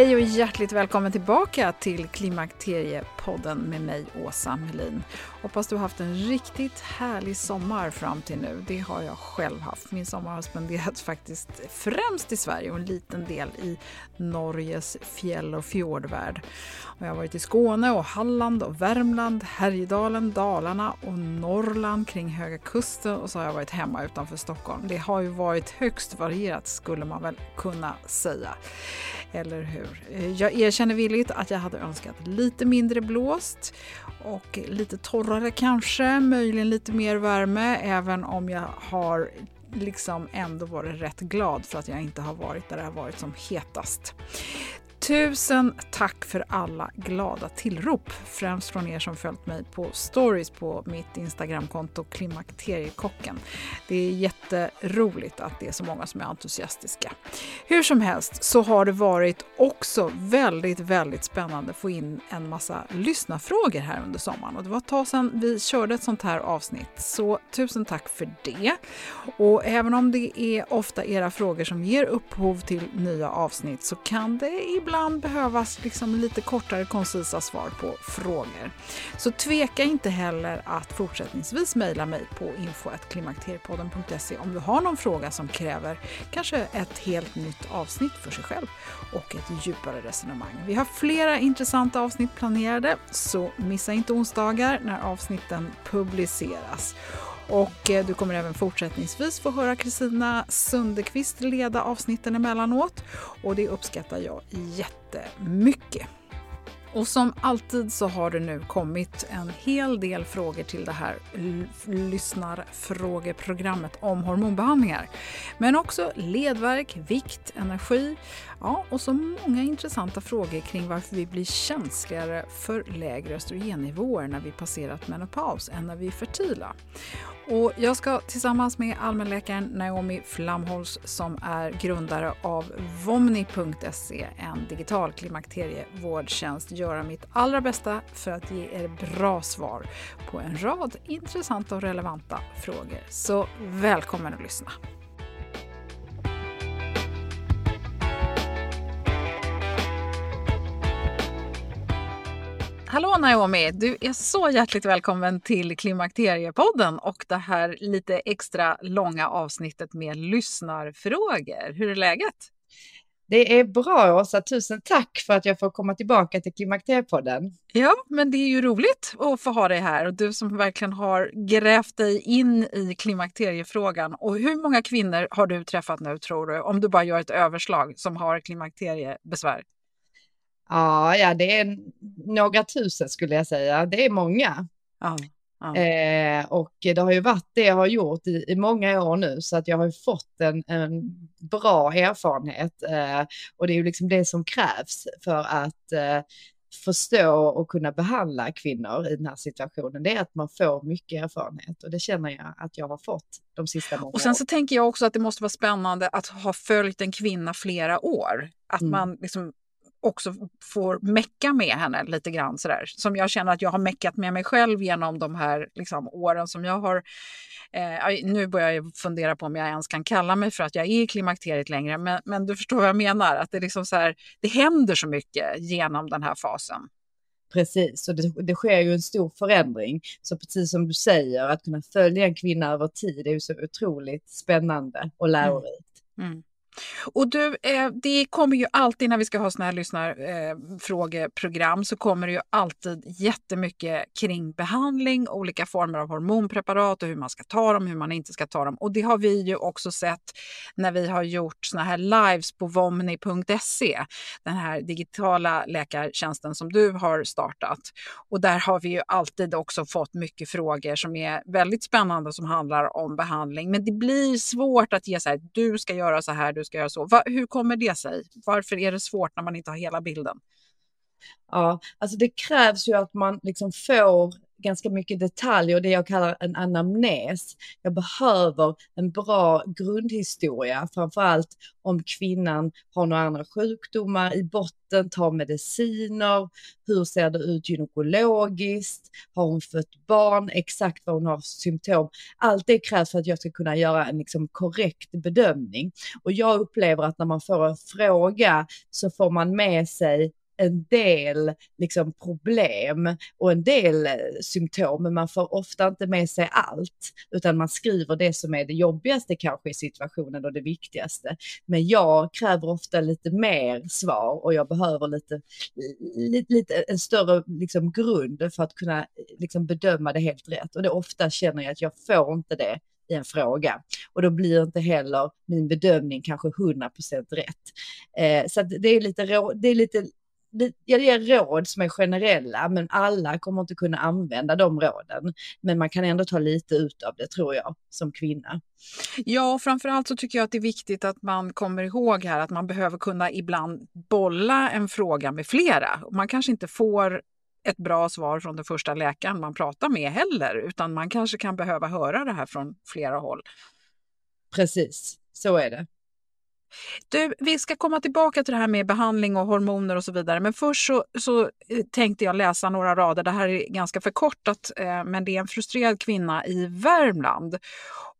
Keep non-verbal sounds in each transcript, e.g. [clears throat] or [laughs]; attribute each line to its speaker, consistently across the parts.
Speaker 1: Hej och hjärtligt välkommen tillbaka till Klimakteriepodden med mig, Åsa Melin. Hoppas du har haft en riktigt härlig sommar fram till nu. Det har jag själv haft. Min sommar har spenderats [laughs] faktiskt främst i Sverige och en liten del i Norges fjäll och fjordvärld. Och jag har varit i Skåne och Halland och Värmland, Härjedalen, Dalarna och Norrland kring Höga Kusten och så har jag varit hemma utanför Stockholm. Det har ju varit högst varierat skulle man väl kunna säga. Eller hur? Eh, jag erkänner villigt att jag hade önskat lite mindre blåst och lite torrare kanske, möjligen lite mer värme även om jag har liksom ändå varit rätt glad för att jag inte har varit där det har varit som hetast. Tusen tack för alla glada tillrop, främst från er som följt mig på stories på mitt Instagramkonto Klimakteriekocken. Det är jätteroligt att det är så många som är entusiastiska. Hur som helst så har det varit också väldigt, väldigt spännande att få in en massa lyssnarfrågor här under sommaren och det var ett tag sedan vi körde ett sånt här avsnitt, så tusen tack för det. Och även om det är ofta era frågor som ger upphov till nya avsnitt så kan det ibland ibland behövas liksom lite kortare koncisa svar på frågor. Så tveka inte heller att fortsättningsvis mejla mig på info.klimakteriepodden.se om du har någon fråga som kräver kanske ett helt nytt avsnitt för sig själv och ett djupare resonemang. Vi har flera intressanta avsnitt planerade så missa inte onsdagar när avsnitten publiceras. Och eh, du kommer även fortsättningsvis få höra Kristina Sundekvist leda avsnitten emellanåt och det uppskattar jag jättemycket. Och som alltid så har det nu kommit en hel del frågor till det här lyssnarfrågeprogrammet om hormonbehandlingar. Men också ledverk, vikt, energi ja, och så många intressanta frågor kring varför vi blir känsligare för lägre östrogennivåer när vi passerat menopaus än när vi är fertila. Och jag ska tillsammans med allmänläkaren Naomi Flamholz som är grundare av Vomni.se, en digital klimakterievårdtjänst, göra mitt allra bästa för att ge er bra svar på en rad intressanta och relevanta frågor. Så välkommen att lyssna! Hallå Naomi! Du är så hjärtligt välkommen till Klimakteriepodden och det här lite extra långa avsnittet med lyssnarfrågor. Hur är läget?
Speaker 2: Det är bra Åsa, tusen tack för att jag får komma tillbaka till Klimakteriepodden.
Speaker 1: Ja, men det är ju roligt att få ha dig här och du som verkligen har grävt dig in i klimakteriefrågan. Och hur många kvinnor har du träffat nu tror du, om du bara gör ett överslag, som har klimakteriebesvär?
Speaker 2: Ja, ja, det är några tusen skulle jag säga. Det är många.
Speaker 1: Ja, ja.
Speaker 2: Eh, och det har ju varit det jag har gjort i, i många år nu, så att jag har fått en, en bra erfarenhet. Eh, och det är ju liksom det som krävs för att eh, förstå och kunna behandla kvinnor i den här situationen, det är att man får mycket erfarenhet och det känner jag att jag har fått de sista månaderna.
Speaker 1: Och sen så tänker jag också att det måste vara spännande att ha följt en kvinna flera år. Att mm. man liksom också får mecka med henne lite grann sådär. Som jag känner att jag har meckat med mig själv genom de här liksom, åren som jag har. Eh, nu börjar jag fundera på om jag ens kan kalla mig för att jag är i klimakteriet längre. Men, men du förstår vad jag menar, att det, liksom så här, det händer så mycket genom den här fasen.
Speaker 2: Precis, och det, det, sker ju en stor förändring. Så precis som du säger, att kunna följa en kvinna över tid är ju så otroligt spännande och lärorikt. Mm. Mm.
Speaker 1: Och du, eh, det kommer ju alltid när vi ska ha såna här lyssnarfrågeprogram eh, så kommer det ju alltid jättemycket kring behandling, olika former av hormonpreparat och hur man ska ta dem, hur man inte ska ta dem. Och det har vi ju också sett när vi har gjort såna här lives på vomni.se, den här digitala läkartjänsten som du har startat. Och där har vi ju alltid också fått mycket frågor som är väldigt spännande som handlar om behandling. Men det blir svårt att ge så här, du ska göra så här, du ska göra så. Va, hur kommer det sig? Varför är det svårt när man inte har hela bilden?
Speaker 2: Ja, alltså det krävs ju att man liksom får ganska mycket detaljer, det jag kallar en anamnes. Jag behöver en bra grundhistoria, framförallt om kvinnan har några andra sjukdomar i botten, tar mediciner, hur ser det ut gynekologiskt, har hon fött barn, exakt vad hon har för symptom. Allt det krävs för att jag ska kunna göra en liksom korrekt bedömning. Och jag upplever att när man får en fråga så får man med sig en del liksom, problem och en del eh, symptom, men man får ofta inte med sig allt, utan man skriver det som är det jobbigaste kanske i situationen och det viktigaste. Men jag kräver ofta lite mer svar och jag behöver lite, lite, lite en större liksom, grund för att kunna liksom, bedöma det helt rätt. Och det ofta känner jag att jag får inte det i en fråga. Och då blir inte heller min bedömning kanske 100% rätt. Eh, så det är lite, det är lite jag ger råd som är generella, men alla kommer inte kunna använda de råden. Men man kan ändå ta lite ut av det tror jag, som kvinna.
Speaker 1: Ja, framförallt så tycker jag att det är viktigt att man kommer ihåg här att man behöver kunna ibland bolla en fråga med flera. Man kanske inte får ett bra svar från den första läkaren man pratar med heller, utan man kanske kan behöva höra det här från flera håll.
Speaker 2: Precis, så är det.
Speaker 1: Du, vi ska komma tillbaka till det här med behandling och hormoner och så vidare. Men först så, så eh, tänkte jag läsa några rader. Det här är ganska förkortat, eh, men det är en frustrerad kvinna i Värmland.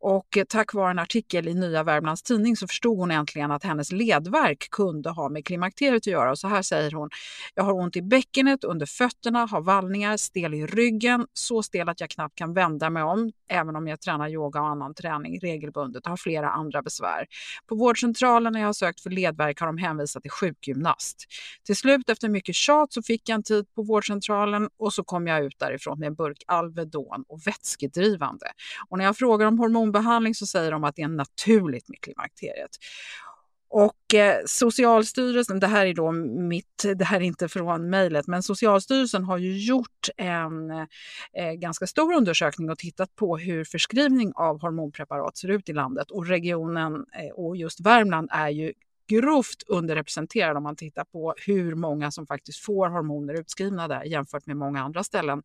Speaker 1: Och tack vare en artikel i Nya Värmlands Tidning så förstod hon äntligen att hennes ledverk kunde ha med klimakteriet att göra. Och så här säger hon. Jag har ont i bäckenet, under fötterna, har vallningar, stel i ryggen, så stel att jag knappt kan vända mig om, även om jag tränar yoga och annan träning regelbundet och har flera andra besvär. På vårdcentralen när jag har sökt för ledverk har de hänvisat till sjukgymnast. Till slut efter mycket tjat så fick jag en tid på vårdcentralen och så kom jag ut därifrån med en burk Alvedon och vätskedrivande. Och när jag frågar om hormon hormonbehandling så säger de att det är naturligt med klimakteriet. Och eh, Socialstyrelsen, det här är då mitt, det här är inte från mejlet, men Socialstyrelsen har ju gjort en eh, ganska stor undersökning och tittat på hur förskrivning av hormonpreparat ser ut i landet och regionen eh, och just Värmland är ju grovt underrepresenterad om man tittar på hur många som faktiskt får hormoner utskrivna där jämfört med många andra ställen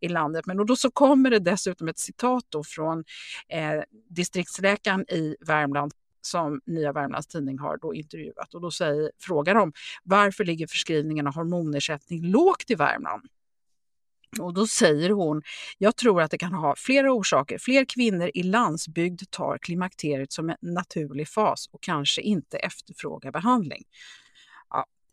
Speaker 1: i landet. Men då så kommer det dessutom ett citat från eh, distriktsläkaren i Värmland som Nya Värmlands Tidning har då intervjuat och då säger, frågar de varför ligger förskrivningen av hormonersättning lågt i Värmland? Och då säger hon, jag tror att det kan ha flera orsaker. Fler kvinnor i landsbygd tar klimakteriet som en naturlig fas och kanske inte efterfrågar behandling.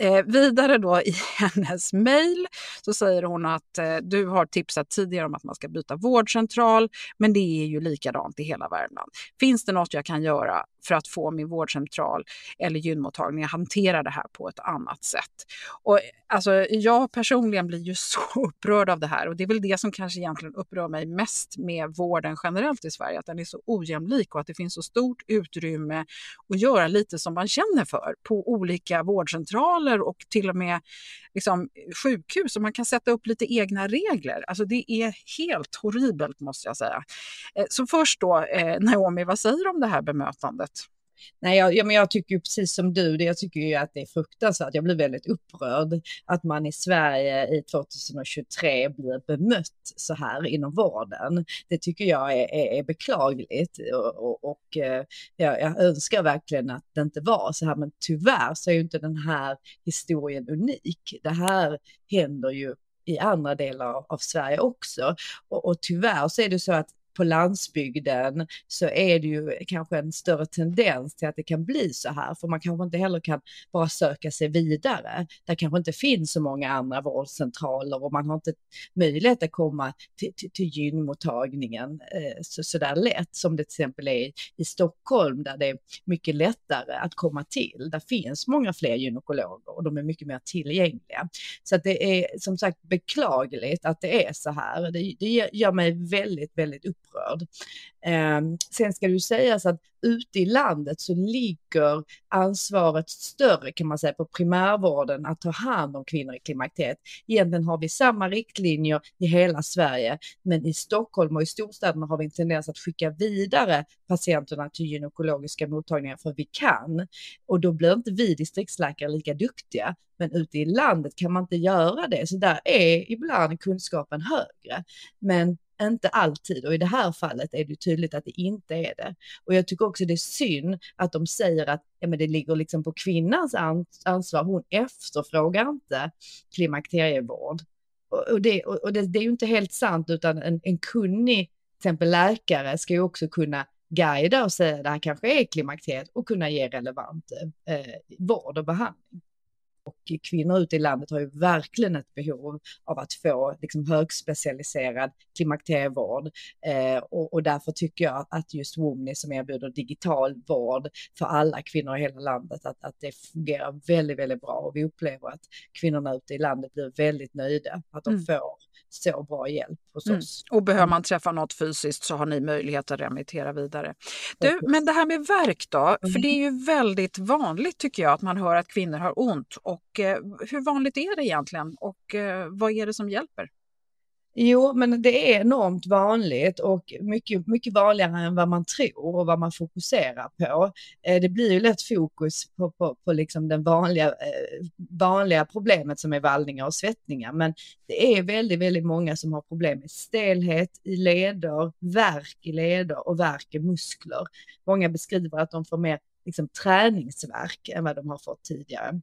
Speaker 1: Eh, vidare då i [laughs] hennes mejl så säger hon att eh, du har tipsat tidigare om att man ska byta vårdcentral, men det är ju likadant i hela Värmland. Finns det något jag kan göra för att få min vårdcentral eller gynmottagning att hantera det här på ett annat sätt? Och, alltså, jag personligen blir ju [laughs] så upprörd av det här och det är väl det som kanske egentligen upprör mig mest med vården generellt i Sverige, att den är så ojämlik och att det finns så stort utrymme att göra lite som man känner för på olika vårdcentraler och till och med liksom, sjukhus och man kan sätta upp lite egna regler. Alltså det är helt horribelt måste jag säga. Eh, så först då, eh, Naomi, vad säger du om det här bemötandet?
Speaker 2: Nej, jag, ja, men jag tycker ju precis som du, jag tycker ju att det är fruktansvärt. Jag blir väldigt upprörd att man i Sverige i 2023 blir bemött så här inom vården. Det tycker jag är, är, är beklagligt och, och, och eh, jag, jag, önskar verkligen att det inte var så här, men tyvärr så är ju inte den här historien unik. Det här händer ju i andra delar av Sverige också. Och, och tyvärr så är det så att på landsbygden så är det ju kanske en större tendens till att det kan bli så här, för man kanske inte heller kan bara söka sig vidare. Där kanske inte finns så många andra vårdcentraler och man har inte möjlighet att komma till, till, till gynmottagningen eh, så, så där lätt som det till exempel är i Stockholm där det är mycket lättare att komma till. Där finns många fler gynekologer och de är mycket mer tillgängliga. Så att det är som sagt beklagligt att det är så här. Det, det gör mig väldigt, väldigt upprörd upprörd. Eh, sen ska det ju sägas att ute i landet så ligger ansvaret större kan man säga på primärvården att ta hand om kvinnor i klimakteriet. Egentligen har vi samma riktlinjer i hela Sverige, men i Stockholm och i storstäderna har vi en tendens att skicka vidare patienterna till gynekologiska mottagningar för vi kan. Och då blir inte vi distriktsläkare lika duktiga. Men ute i landet kan man inte göra det, så där är ibland kunskapen högre. Men inte alltid och i det här fallet är det tydligt att det inte är det. Och jag tycker också det är synd att de säger att ja, men det ligger liksom på kvinnans ansvar. Hon efterfrågar inte klimakterievård. Och, och, det, och det, det, är ju inte helt sant utan en, en kunnig till exempel läkare ska ju också kunna guida och säga att det här kanske är klimakteriet och kunna ge relevant eh, vård och behandling och kvinnor ute i landet har ju verkligen ett behov av att få liksom, högspecialiserad klimakterievård. Eh, och, och, därför tycker jag att just Womni som erbjuder digital vård för alla kvinnor i hela landet, att, att det fungerar väldigt, väldigt bra och vi upplever att kvinnorna ute i landet blir väldigt nöjda, att de mm. får så bra hjälp hos mm. oss.
Speaker 1: Och behöver man träffa något fysiskt så har ni möjlighet att remittera vidare. Du, men det här med verk då, mm. för det är ju väldigt vanligt tycker jag att man hör att kvinnor har ont och eh, hur vanligt är det egentligen och eh, vad är det som hjälper?
Speaker 2: Jo, men det är enormt vanligt och mycket, mycket vanligare än vad man tror och vad man fokuserar på. Eh, det blir ju lätt fokus på, på, på liksom den vanliga, eh, vanliga problemet som är vallningar och svettningar. Men det är väldigt, väldigt många som har problem med stelhet i leder, värk i leder och värk i muskler. Många beskriver att de får mer liksom, träningsverk än vad de har fått tidigare.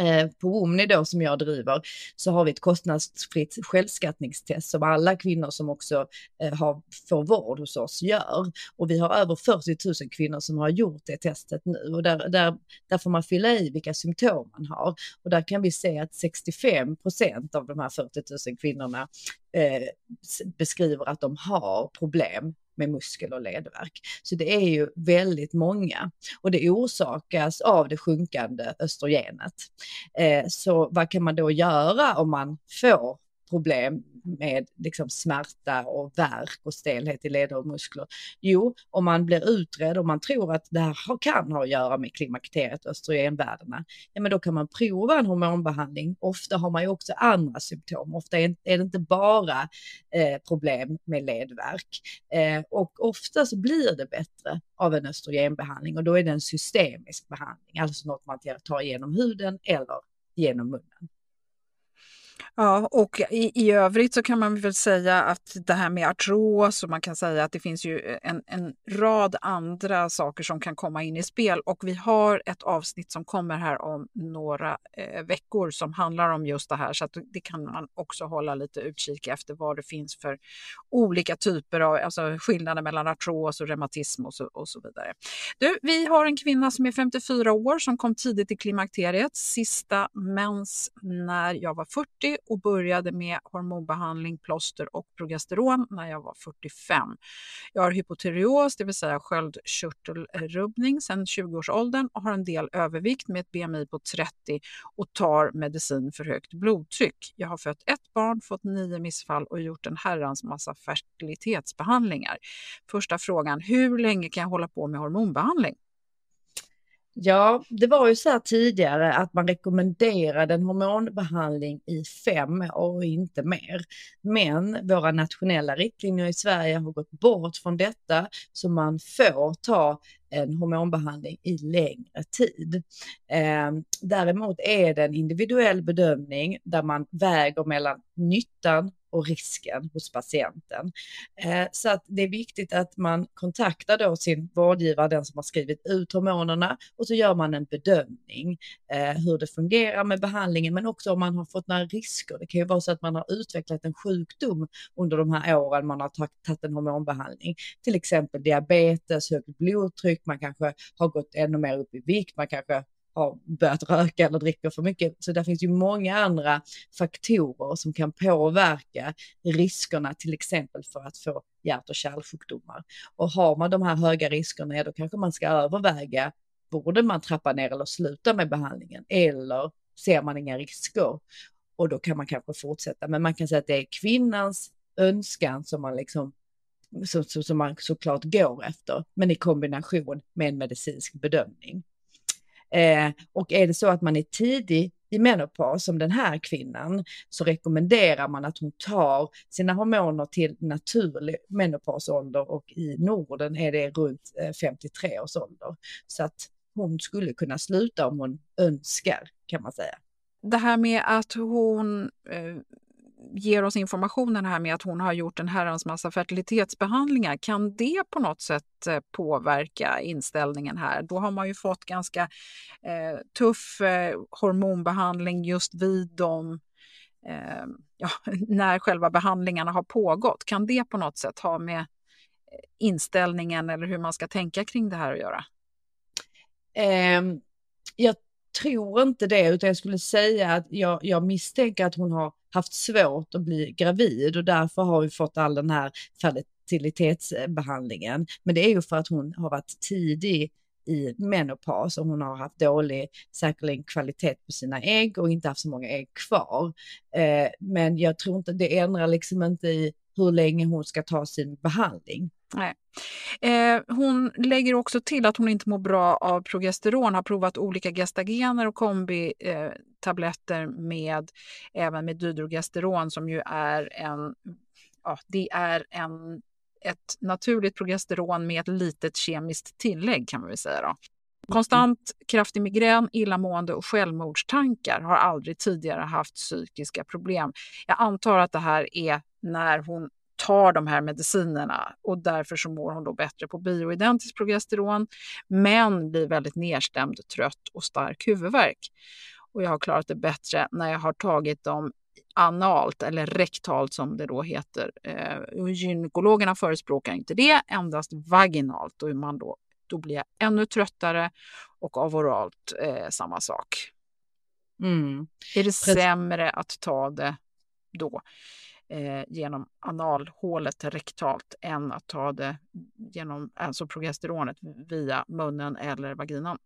Speaker 2: Eh, på Omni då som jag driver så har vi ett kostnadsfritt självskattningstest som alla kvinnor som också eh, har, får vård hos oss gör. Och vi har över 40 000 kvinnor som har gjort det testet nu och där, där, där får man fylla i vilka symptom man har. Och där kan vi se att 65 procent av de här 40 000 kvinnorna eh, beskriver att de har problem med muskel och ledvärk. Så det är ju väldigt många och det orsakas av det sjunkande östrogenet. Eh, så vad kan man då göra om man får problem med liksom smärta och värk och stelhet i leder och muskler? Jo, om man blir utredd och man tror att det här kan ha att göra med klimakteriet och östrogenvärdena, ja men då kan man prova en hormonbehandling. Ofta har man ju också andra symptom. Ofta är det inte bara eh, problem med ledvärk eh, och ofta så blir det bättre av en östrogenbehandling och då är det en systemisk behandling, alltså något man tar genom huden eller genom munnen.
Speaker 1: Ja, och i, i övrigt så kan man väl säga att det här med artros och man kan säga att det finns ju en, en rad andra saker som kan komma in i spel. Och vi har ett avsnitt som kommer här om några eh, veckor som handlar om just det här. Så att det kan man också hålla lite utkik efter vad det finns för olika typer av alltså skillnader mellan artros och reumatism och så, och så vidare. Du, vi har en kvinna som är 54 år som kom tidigt i klimakteriet, sista mens när jag var 40 och började med hormonbehandling, plåster och progesteron när jag var 45. Jag har hypotyreos, det vill säga sköldkörtelrubbning sedan 20-årsåldern och har en del övervikt med ett BMI på 30 och tar medicin för högt blodtryck. Jag har fött ett barn, fått nio missfall och gjort en herrans massa fertilitetsbehandlingar. Första frågan, hur länge kan jag hålla på med hormonbehandling?
Speaker 2: Ja, det var ju så här tidigare att man rekommenderade en hormonbehandling i fem år och inte mer. Men våra nationella riktlinjer i Sverige har gått bort från detta så man får ta en hormonbehandling i längre tid. Eh, däremot är det en individuell bedömning där man väger mellan nyttan och risken hos patienten. Eh, så att det är viktigt att man kontaktar då sin vårdgivare, den som har skrivit ut hormonerna och så gör man en bedömning eh, hur det fungerar med behandlingen men också om man har fått några risker. Det kan ju vara så att man har utvecklat en sjukdom under de här åren man har tagit en hormonbehandling, till exempel diabetes, högt blodtryck, man kanske har gått ännu mer upp i vikt, man kanske har börjat röka eller dricker för mycket. Så det finns ju många andra faktorer som kan påverka riskerna, till exempel för att få hjärt och kärlsjukdomar. Och har man de här höga riskerna, då kanske man ska överväga, borde man trappa ner eller sluta med behandlingen? Eller ser man inga risker? Och då kan man kanske fortsätta. Men man kan säga att det är kvinnans önskan som man liksom som, som man såklart går efter, men i kombination med en medicinsk bedömning. Eh, och är det så att man är tidig i menopaus som den här kvinnan så rekommenderar man att hon tar sina hormoner till naturlig menopausålder och i Norden är det runt eh, 53 års ålder. Så att hon skulle kunna sluta om hon önskar kan man säga.
Speaker 1: Det här med att hon eh, ger oss informationen här med att hon har gjort en herrans massa fertilitetsbehandlingar, kan det på något sätt eh, påverka inställningen här? Då har man ju fått ganska eh, tuff eh, hormonbehandling just vid de eh, ja, [laughs] när själva behandlingarna har pågått. Kan det på något sätt ha med eh, inställningen eller hur man ska tänka kring det här att göra?
Speaker 2: Ehm, jag tror inte det, utan jag skulle säga att jag, jag misstänker att hon har haft svårt att bli gravid och därför har vi fått all den här fertilitetsbehandlingen. Men det är ju för att hon har varit tidig i menopaus och hon har haft dålig säkerligen kvalitet på sina ägg och inte haft så många ägg kvar. Eh, men jag tror inte, det ändrar liksom inte i hur länge hon ska ta sin behandling.
Speaker 1: Nej. Eh, hon lägger också till att hon inte mår bra av progesteron, har provat olika gestagener och kombitabletter eh, med även med dydrogesteron som ju är en, ja, det är en, ett naturligt progesteron med ett litet kemiskt tillägg kan man väl säga. Då. Konstant kraftig migrän, illamående och självmordstankar har aldrig tidigare haft psykiska problem. Jag antar att det här är när hon tar de här medicinerna och därför så mår hon då bättre på bioidentiskt progesteron men blir väldigt nedstämd, trött och stark huvudvärk. Och jag har klarat det bättre när jag har tagit dem analt eller rektalt som det då heter. Eh, gynekologerna förespråkar inte det, endast vaginalt. Och man då, då blir jag ännu tröttare och av oralt eh, samma sak. Mm. Är det sämre att ta det då? Eh, genom analhålet rektalt än att ta det genom alltså progesteronet via munnen eller vaginan.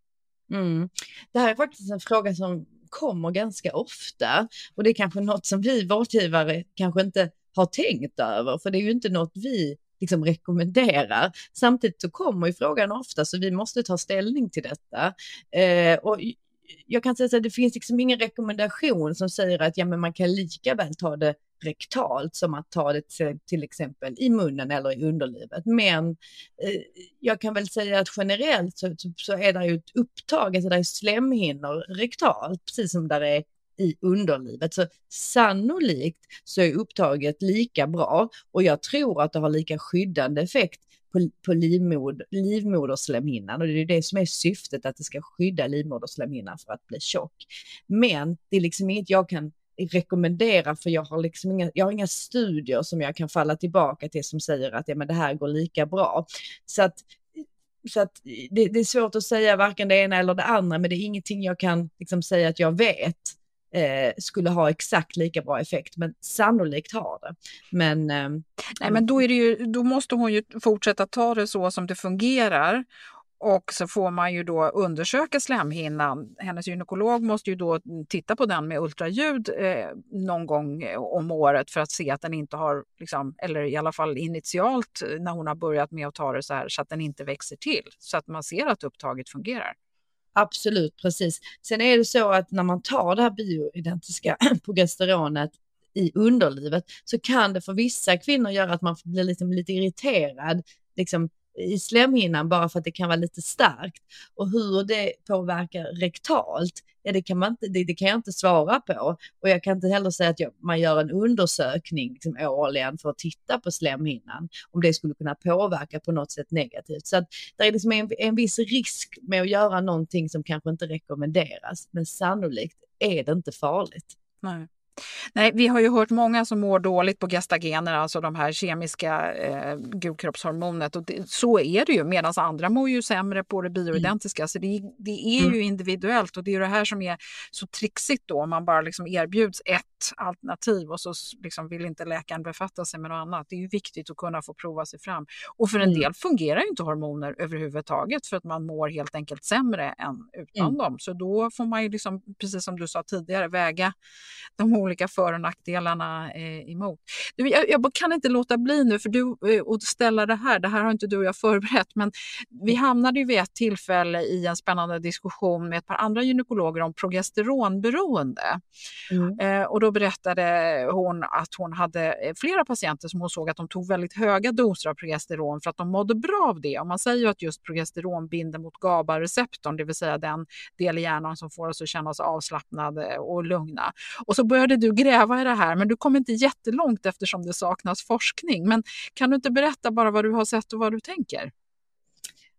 Speaker 2: Mm. Det här är faktiskt en fråga som kommer ganska ofta och det är kanske något som vi vårdgivare kanske inte har tänkt över, för det är ju inte något vi liksom rekommenderar. Samtidigt så kommer ju frågan ofta, så vi måste ta ställning till detta. Eh, och jag kan säga att det finns liksom ingen rekommendation som säger att ja, men man kan lika väl ta det rektalt som att ta det till, till exempel i munnen eller i underlivet. Men eh, jag kan väl säga att generellt så, så är det ju ett upptag, alltså det är slemhinnor rektalt, precis som där är i underlivet. Så sannolikt så är upptaget lika bra och jag tror att det har lika skyddande effekt på, på livmod, livmoderslemhinnan och det är det som är syftet att det ska skydda livmoderslemhinnan för att bli tjock. Men det är liksom inget jag kan rekommendera för jag har liksom inga, jag har inga studier som jag kan falla tillbaka till som säger att ja, men det här går lika bra. Så att, så att det, det är svårt att säga varken det ena eller det andra, men det är ingenting jag kan liksom säga att jag vet eh, skulle ha exakt lika bra effekt, men sannolikt har det. Men, eh,
Speaker 1: Nej, men då, är det ju, då måste hon ju fortsätta ta det så som det fungerar och så får man ju då undersöka slemhinnan. Hennes gynekolog måste ju då titta på den med ultraljud eh, någon gång eh, om året för att se att den inte har, liksom, eller i alla fall initialt eh, när hon har börjat med att ta det så här, så att den inte växer till. Så att man ser att upptaget fungerar.
Speaker 2: Absolut, precis. Sen är det så att när man tar det här bioidentiska [clears throat] progesteronet i underlivet så kan det för vissa kvinnor göra att man blir liksom lite irriterad liksom, i slemhinnan bara för att det kan vara lite starkt. Och hur det påverkar rektalt, ja, det, kan man inte, det, det kan jag inte svara på. Och jag kan inte heller säga att jag, man gör en undersökning liksom, årligen för att titta på slemhinnan, om det skulle kunna påverka på något sätt negativt. Så att det är liksom en, en viss risk med att göra någonting som kanske inte rekommenderas, men sannolikt är det inte farligt.
Speaker 1: Nej. Nej, vi har ju hört många som mår dåligt på gestagener, alltså de här kemiska eh, gulkroppshormonet. Och det, så är det ju, medan andra mår ju sämre på det bioidentiska. Mm. Så det, det är ju mm. individuellt och det är det här som är så trixigt då, om man bara liksom erbjuds ett alternativ och så liksom vill inte läkaren befatta sig med något annat. Det är ju viktigt att kunna få prova sig fram. Och för en mm. del fungerar ju inte hormoner överhuvudtaget för att man mår helt enkelt sämre än utan mm. dem. Så då får man ju, liksom, precis som du sa tidigare, väga de olika för och nackdelarna eh, emot. Du, jag, jag, kan inte låta bli nu för du eh, att ställa det här, det här har inte du och jag [laughs] förberett, men vi hamnade ju vid ett tillfälle i en spännande diskussion med ett par andra gynekologer om progesteronberoende. Mm. Eh, och då berättade hon att hon hade eh, flera patienter som hon såg att de tog väldigt höga doser av progesteron för att de mådde bra av det. Och man säger ju att just progesteron binder mot GABA-receptorn, det vill säga den del i hjärnan som får oss att känna oss avslappnade och lugna. Och så började du gräva i det här, men du kom inte jättelångt eftersom det saknas forskning. Men kan du inte berätta bara vad du har sett och vad du tänker?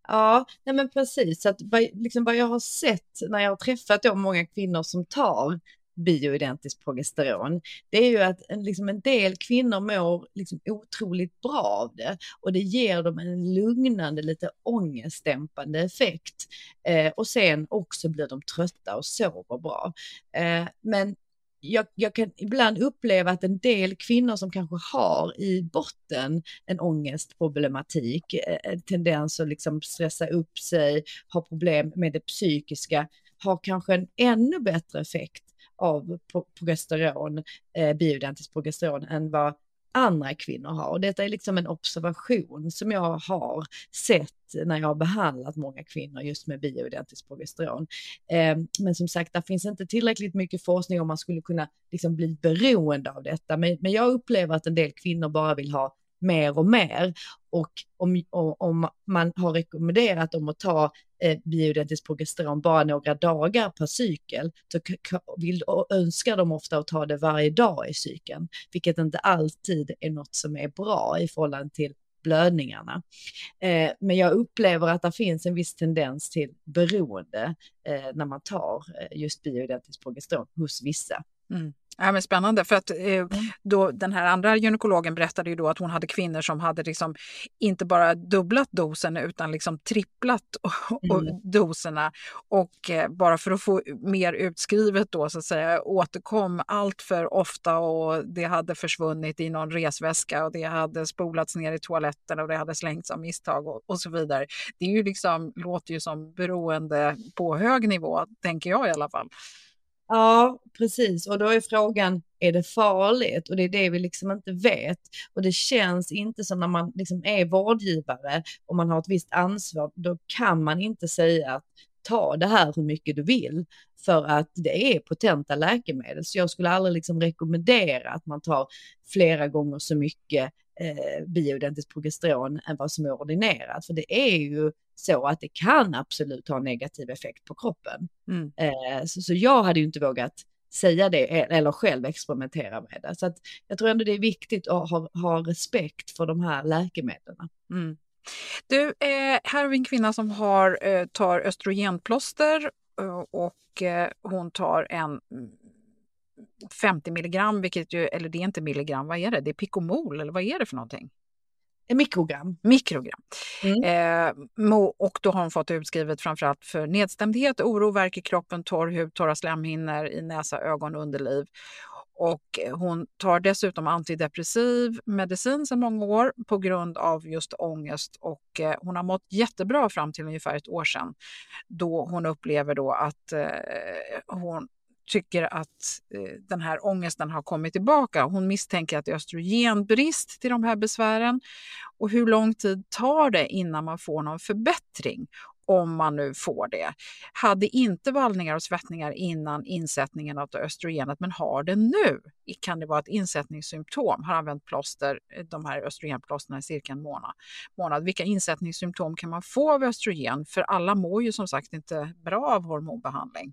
Speaker 2: Ja, nej men precis. Att, liksom vad jag har sett när jag har träffat då många kvinnor som tar bioidentiskt progesteron, det är ju att liksom en del kvinnor mår liksom otroligt bra av det och det ger dem en lugnande, lite ångestdämpande effekt. Eh, och sen också blir de trötta och sover bra. Eh, men jag, jag, kan ibland uppleva att en del kvinnor som kanske har i botten en ångestproblematik, eh, en tendens att liksom stressa upp sig, ha problem med det psykiska, har kanske en ännu bättre effekt av progesteron, eh, bioidentiskt progesteron, än vad andra kvinnor har. Och detta är liksom en observation som jag har sett när jag har behandlat många kvinnor just med bioidentiskt progesteron. Eh, men som sagt, det finns inte tillräckligt mycket forskning om man skulle kunna liksom bli beroende av detta. Men, men jag upplever att en del kvinnor bara vill ha mer och mer. Och om, om man har rekommenderat dem att ta Eh, bioidentiskt progesteron bara några dagar per cykel, så vill, önskar de ofta att ta det varje dag i cykeln, vilket inte alltid är något som är bra i förhållande till blödningarna. Eh, men jag upplever att det finns en viss tendens till beroende eh, när man tar eh, just bioidentiskt progesteron hos vissa.
Speaker 1: Mm. Ja, men spännande, för att eh, mm. då, den här andra gynekologen berättade ju då att hon hade kvinnor som hade liksom inte bara dubblat dosen utan liksom tripplat mm. doserna och eh, bara för att få mer utskrivet då så att säga återkom allt för ofta och det hade försvunnit i någon resväska och det hade spolats ner i toaletten och det hade slängts av misstag och, och så vidare. Det är ju liksom, låter ju som beroende på hög nivå, tänker jag i alla fall.
Speaker 2: Ja, precis. Och då är frågan, är det farligt? Och det är det vi liksom inte vet. Och det känns inte som när man liksom är vårdgivare och man har ett visst ansvar, då kan man inte säga att ta det här hur mycket du vill för att det är potenta läkemedel. Så jag skulle aldrig liksom rekommendera att man tar flera gånger så mycket eh, bioidentiskt progesteron än vad som är ordinerat. För det är ju så att det kan absolut ha negativ effekt på kroppen. Mm. Eh, så, så, jag hade ju inte vågat säga det eller själv experimentera med det. Så att jag tror ändå det är viktigt att ha, ha respekt för de här läkemedlen. Mm.
Speaker 1: Du, eh, här har vi en kvinna som har, eh, tar östrogenplåster eh, och eh, hon tar en 50 milligram, vilket ju, eller det är inte milligram, vad är det? Det är Picomol eller vad är det för någonting?
Speaker 2: Mikrogram.
Speaker 1: Mikrogram. Mm. Eh, och då har hon fått utskrivet framförallt för nedstämdhet, oro, värk i kroppen, torr hud, torra slemhinnor i näsa, ögon, underliv. Och hon tar dessutom antidepressiv medicin sedan många år på grund av just ångest och eh, hon har mått jättebra fram till ungefär ett år sedan då hon upplever då att eh, hon tycker att eh, den här ångesten har kommit tillbaka. Hon misstänker att det är östrogenbrist till de här besvären. Och hur lång tid tar det innan man får någon förbättring? om man nu får det. Hade inte vallningar och svettningar innan insättningen av östrogenet men har det nu kan det vara ett insättningssymptom. Har använt plåster, eh, de här östrogenplåsterna i cirka en månad. månad. Vilka insättningssymptom kan man få av östrogen? För alla mår ju som sagt inte bra av hormonbehandling.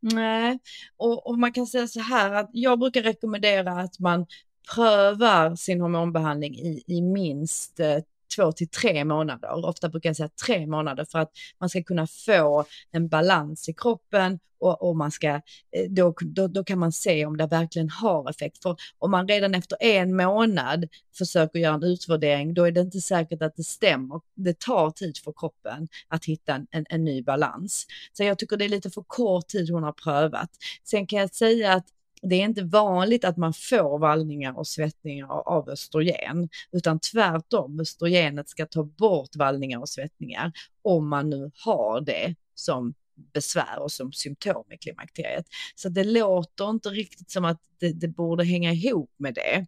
Speaker 2: Nej, och, och, man kan säga så här att jag brukar rekommendera att man prövar sin hormonbehandling i, i minst eh, två till tre månader. Ofta brukar jag säga tre månader för att man ska kunna få en balans i kroppen och, och man ska, eh, då, då, då, kan man se om det verkligen har effekt. För om man redan efter en månad försöker göra en utvärdering, då är det inte säkert att det stämmer. Det tar tid för kroppen att hitta en, en ny balans. Så jag tycker det är lite för kort tid hon har prövat. Sen kan jag säga att det är inte vanligt att man får vallningar och svettningar av östrogen, utan tvärtom, östrogenet ska ta bort vallningar och svettningar om man nu har det som besvär och som symptom i klimakteriet. Så det låter inte riktigt som att det, det borde hänga ihop med det.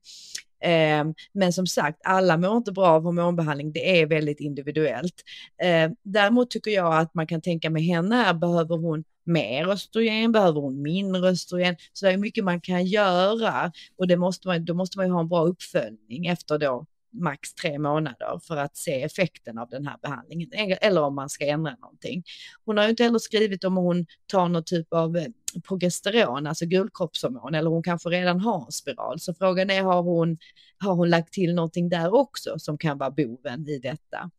Speaker 2: Ehm, men som sagt, alla mår inte bra av hormonbehandling. Det är väldigt individuellt. Ehm, däremot tycker jag att man kan tänka med henne här, behöver hon mer östrogen, behöver hon mindre östrogen? Så det är mycket man kan göra och det måste man, då måste man ju ha en bra uppföljning efter då max tre månader för att se effekten av den här behandlingen eller om man ska ändra någonting. Hon har ju inte heller skrivit om hon tar någon typ av eh, progesteron, alltså gulkroppshormon, eller hon kanske redan har en spiral. Så frågan är, har hon, har hon lagt till någonting där också som kan vara boven i detta?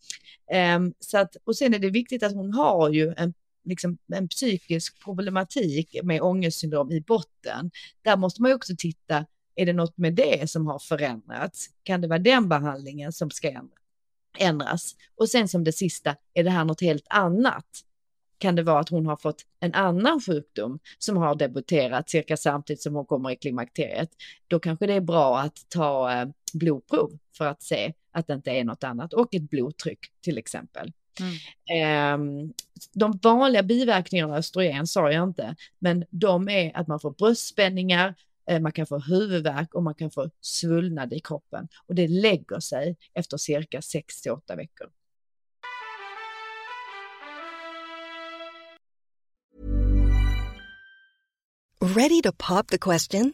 Speaker 2: Um, så att, och sen är det viktigt att hon har ju en liksom en psykisk problematik med ångestsyndrom i botten. Där måste man ju också titta, är det något med det som har förändrats? Kan det vara den behandlingen som ska ändras? Och sen som det sista, är det här något helt annat? Kan det vara att hon har fått en annan sjukdom som har debuterat cirka samtidigt som hon kommer i klimakteriet? Då kanske det är bra att ta eh, blodprov för att se att det inte är något annat och ett blodtryck till exempel. Mm. de vanliga biverkningarna av östrogen sa jag inte, men de är att man får bröstspänningar, eh, man kan få huvudvärk och man kan få svullnad i kroppen. Och det lägger sig efter cirka 6 till 8 veckor.
Speaker 3: Ready to pop the question?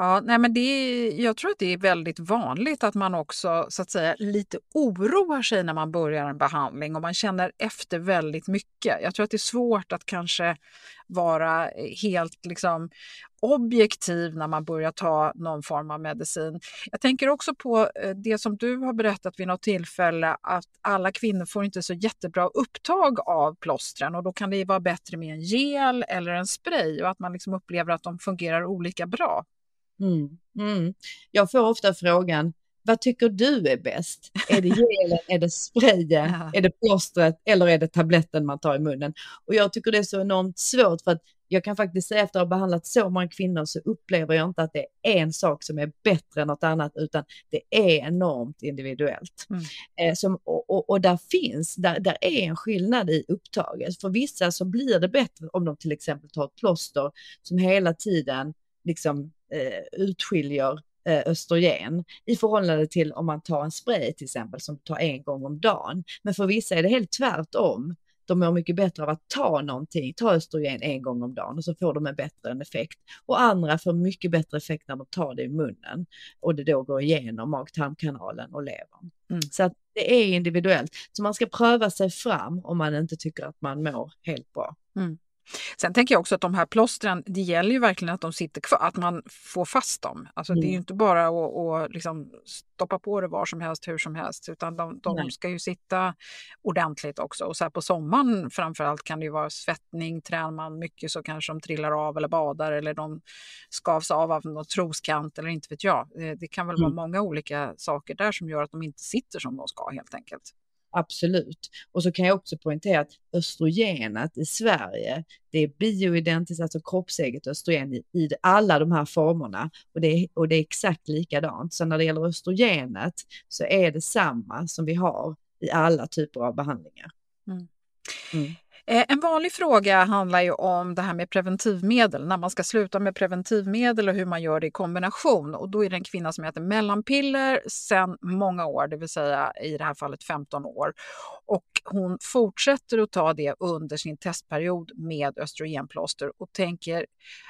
Speaker 1: Ja, nej men det, jag tror att det är väldigt vanligt att man också så att säga lite oroar sig när man börjar en behandling och man känner efter väldigt mycket. Jag tror att det är svårt att kanske vara eh, helt liksom objektiv när man börjar ta någon form av medicin. Jag tänker också på eh, det som du har berättat vid något tillfälle att alla kvinnor får inte så jättebra upptag av plåstren och då kan det vara bättre med en gel eller en spray och att man liksom upplever att de fungerar olika bra.
Speaker 2: Mm, mm. Jag får ofta frågan, vad tycker du är bäst? Är det gelen, är det sprayen, [laughs] är det plåstret eller är det tabletten man tar i munnen? Och jag tycker det är så enormt svårt för att jag kan faktiskt säga efter att ha behandlat så många kvinnor så upplever jag inte att det är en sak som är bättre än något annat utan det är enormt individuellt. Mm. Eh, som, och, och, och, där finns, där, där är en skillnad i upptaget. För vissa så blir det bättre om de till exempel tar ett plåster som hela tiden liksom eh, utskiljer eh, östrogen i förhållande till om man tar en spray till exempel som tar en gång om dagen. Men för vissa är det helt tvärtom de mår mycket bättre av att ta någonting, ta östrogen en gång om dagen och så får de en bättre effekt. Och andra får mycket bättre effekt när de tar det i munnen och det då går igenom mag-tarmkanalen och levern. Mm. Så att det är individuellt. Så man ska pröva sig fram om man inte tycker att man mår helt bra.
Speaker 1: Mm. Sen tänker jag också att de här plåstren, det gäller ju verkligen att de sitter kvar, att man får fast dem. Alltså mm. det är ju mm. inte bara att, att liksom stoppa på det var som helst, hur som helst, utan de, de ska ju sitta ordentligt också. Och så här på sommaren framförallt kan det ju vara svettning, tränar man mycket så kanske de trillar av eller badar eller de skavs av av någon troskant eller inte vet jag. Det, det kan väl mm. vara många olika saker där som gör att de inte sitter som de ska helt enkelt.
Speaker 2: Absolut. Och så kan jag också poängtera att östrogenet i Sverige, det är bioidentiskt, alltså kroppseget östrogen i, i alla de här formerna och det, är, och det är exakt likadant. Så när det gäller östrogenet så är det samma som vi har i alla typer av behandlingar. Mm.
Speaker 1: Mm. Eh, en vanlig fråga handlar ju om det här med preventivmedel, när man ska sluta med preventivmedel och hur man gör det i kombination. Och då är det en kvinna som äter mellanpiller sedan många år, det vill säga i det här fallet 15 år. Och hon fortsätter att ta det under sin testperiod med östrogenplåster och tänker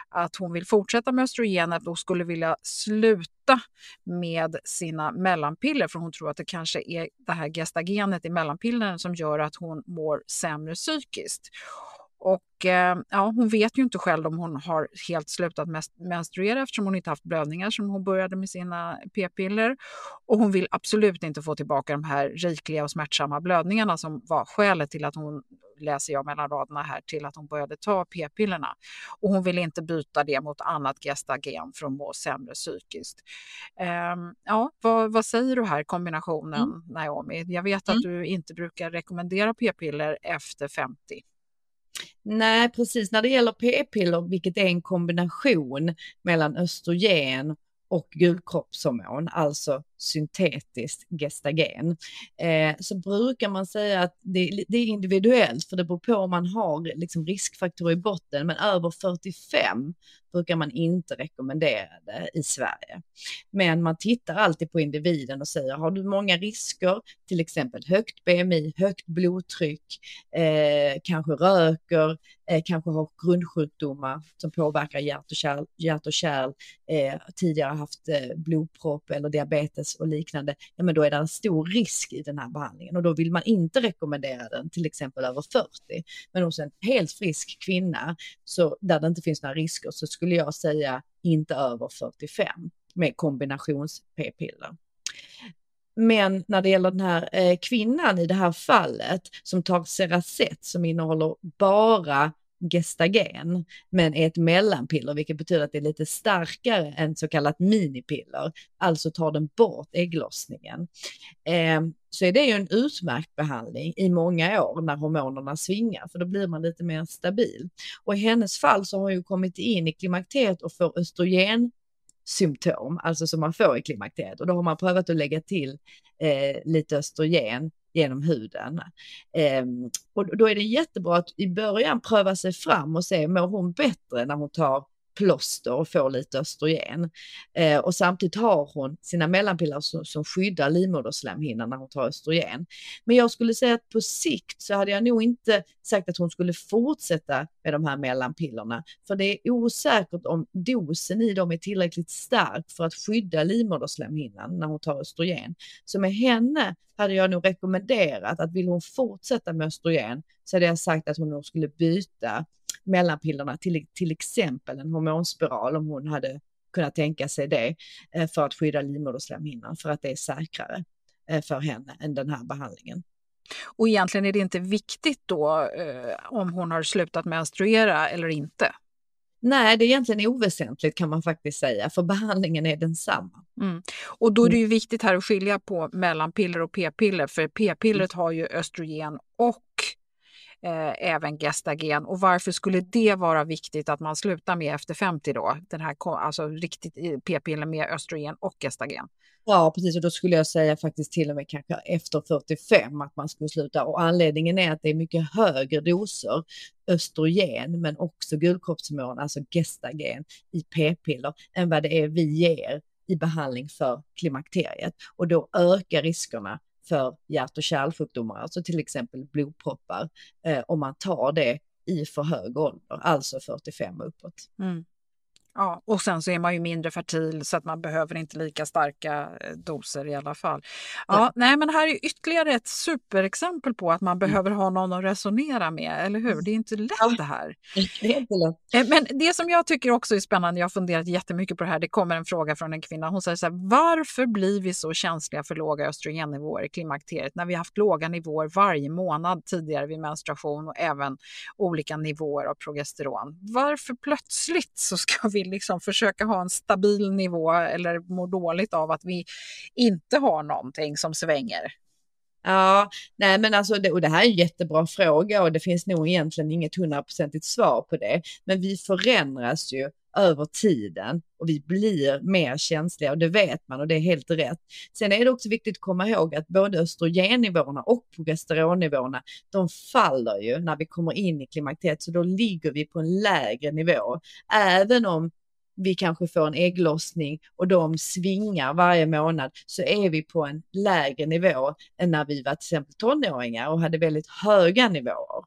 Speaker 1: att hon vill fortsätta med östrogenet och skulle vilja sluta med sina mellanpiller för hon tror att det kanske är det här gestagenet i mellanpillren som gör att hon mår sämre psykiskt. Och eh, ja, hon vet ju inte själv om hon har helt slutat menstruera eftersom hon inte haft blödningar som hon började med sina p-piller. Och hon vill absolut inte få tillbaka de här rikliga och smärtsamma blödningarna som var skälet till att hon, läser jag mellan raderna här, till att hon började ta p-pillerna. Och hon vill inte byta det mot annat gestagen för att må sämre psykiskt. Um, ja, vad, vad, säger du här, kombinationen mm. Naomi? Jag vet att mm. du inte brukar rekommendera p-piller efter 50.
Speaker 2: Nej, precis. När det gäller p-piller, vilket är en kombination mellan östrogen och gulkroppshormon, alltså syntetiskt gestagen, eh, så brukar man säga att det, det, är individuellt, för det beror på om man har liksom riskfaktorer i botten, men över 45 brukar man inte rekommendera det i Sverige. Men man tittar alltid på individen och säger, har du många risker, till exempel högt BMI, högt blodtryck, eh, kanske röker, eh, kanske har grundsjukdomar som påverkar hjärt och kärl, hjärt och kärl eh, tidigare haft eh, blodpropp eller diabetes och liknande, ja men då är det en stor risk i den här behandlingen och då vill man inte rekommendera den till exempel över 40. Men hos en helt frisk kvinna så där det inte finns några risker så skulle jag säga inte över 45 med kombinations p-piller. Men när det gäller den här eh, kvinnan i det här fallet som tar Seracet som innehåller bara gestagen, men är ett mellanpiller, vilket betyder att det är lite starkare än så kallat minipiller, alltså tar den bort ägglossningen. Eh, så är det ju en utmärkt behandling i många år när hormonerna svingar, för då blir man lite mer stabil. Och i hennes fall så har hon ju kommit in i klimakteriet och får östrogen symptom, alltså som man får i klimakteriet och då har man prövat att lägga till eh, lite östrogen genom huden. Eh, och då är det jättebra att i början pröva sig fram och se, mår hon bättre när hon tar plåster och får lite östrogen. Eh, och samtidigt har hon sina mellanpiller som, som skyddar livmoderslemhinnan när hon tar östrogen. Men jag skulle säga att på sikt så hade jag nog inte sagt att hon skulle fortsätta med de här mellanpillerna. För det är osäkert om dosen i dem är tillräckligt stark för att skydda livmoderslemhinnan när hon tar östrogen. Så med henne hade jag nog rekommenderat att vill hon fortsätta med östrogen så hade jag sagt att hon nog skulle byta mellanpillerna, till, till exempel en hormonspiral om hon hade kunnat tänka sig det eh, för att skydda livmoderslemhinnan för att det är säkrare eh, för henne än den här behandlingen.
Speaker 1: Och egentligen är det inte viktigt då eh, om hon har slutat menstruera eller inte?
Speaker 2: Nej, det är egentligen oväsentligt kan man faktiskt säga, för behandlingen är densamma.
Speaker 1: Mm. Och då är det ju viktigt här att skilja på mellanpiller och p-piller, för p-pillret har ju östrogen och eh, även gestagen. Och varför skulle det vara viktigt att man slutar med efter 50 då? Den här alltså riktigt eh, p-piller med östrogen och gestagen.
Speaker 2: Ja, precis. Och då skulle jag säga faktiskt till och med kanske efter 45 att man skulle sluta. Och anledningen är att det är mycket högre doser östrogen, men också gulkroppshormon, alltså gestagen i p-piller, än vad det är vi ger i behandling för klimakteriet. Och då ökar riskerna för hjärt och kärlsjukdomar, alltså till exempel blodproppar, eh, om man tar det i för hög ålder, alltså 45 uppåt. Mm.
Speaker 1: Ja, och sen så är man ju mindre fertil så att man behöver inte lika starka eh, doser i alla fall. Ja, nej. nej men här är ytterligare ett superexempel på att man mm. behöver ha någon att resonera med, eller hur? Det är inte lätt ja. det här. [laughs]
Speaker 2: Det är inte lätt.
Speaker 1: Eh, men det som jag tycker också är spännande, jag har funderat jättemycket på det här, det kommer en fråga från en kvinna. Hon säger så här, varför blir vi så känsliga för låga östrogennivåer i klimakteriet när vi haft låga nivåer varje månad tidigare vid menstruation och även olika nivåer av progesteron? Varför plötsligt så ska vi liksom försöka ha en stabil nivå eller må dåligt av att vi inte har någonting som svänger?
Speaker 2: Ja, nej men alltså det, och det här är en jättebra fråga och det finns nog egentligen inget hundraprocentigt svar på det. Men vi förändras ju över tiden och vi blir mer känsliga och det vet man och det är helt rätt. Sen är det också viktigt att komma ihåg att både östrogennivåerna och progesteronnivåerna, de faller ju när vi kommer in i klimakteriet, så då ligger vi på en lägre nivå. Även om vi kanske får en ägglossning och de svingar varje månad så är vi på en lägre nivå än när vi var till exempel tonåringar och hade väldigt höga nivåer.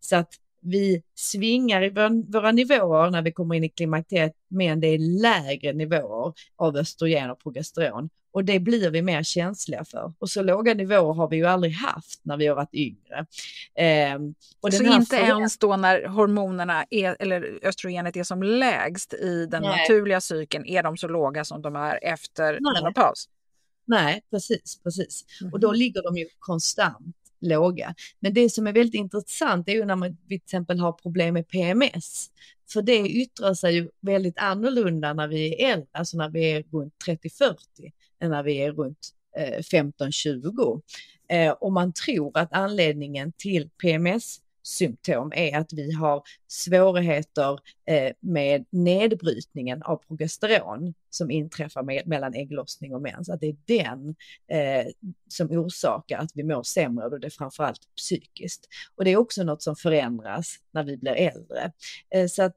Speaker 2: Så att vi svingar i våra nivåer när vi kommer in i klimakteriet, men det är lägre nivåer av östrogen och progesteron och det blir vi mer känsliga för. Och så låga nivåer har vi ju aldrig haft när vi har varit yngre.
Speaker 1: Eh, så inte för... ens då när hormonerna är, eller östrogenet är som lägst i den Nej. naturliga cykeln är de så låga som de är efter menopaus?
Speaker 2: Nej, precis, precis. Mm. Och då mhm. ligger de ju konstant låga. Men det som är väldigt intressant är ju när man till exempel har problem med PMS. För det yttrar sig ju väldigt annorlunda när vi är äldre, alltså när vi är runt 30-40 än när vi är runt eh, 15-20. Eh, och man tror att anledningen till PMS symptom är att vi har svårigheter eh, med nedbrytningen av progesteron som inträffar med, mellan ägglossning och mens. Att det är den eh, som orsakar att vi mår sämre och det är framförallt psykiskt. Och det är också något som förändras när vi blir äldre. Eh, så att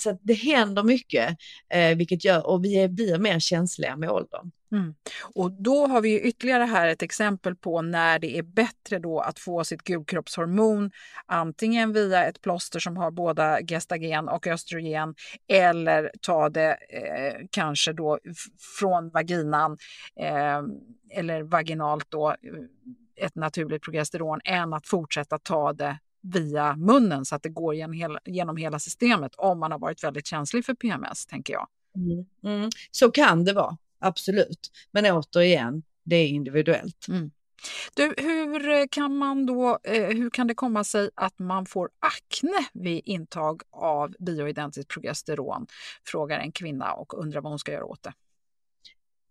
Speaker 2: så det händer mycket, eh, vilket gör, och vi blir mer känsliga med åldern.
Speaker 1: Mm. Och då har vi ytterligare här ett exempel på när det är bättre då att få sitt gulkroppshormon antingen via ett plåster som har båda gestagen och östrogen eller ta det eh, kanske då från vaginan eh, eller vaginalt då eh, ett naturligt progesteron än att fortsätta ta det via munnen så att det går genom hela, genom hela systemet om man har varit väldigt känslig för PMS, tänker jag.
Speaker 2: Mm. Mm. Så kan det vara, absolut. Men återigen, det är individuellt. Mm.
Speaker 1: Du, hur kan man då, eh, hur kan det komma sig att man får akne vid intag av bioidentiskt progesteron? Frågar en kvinna och undrar vad hon ska göra åt det.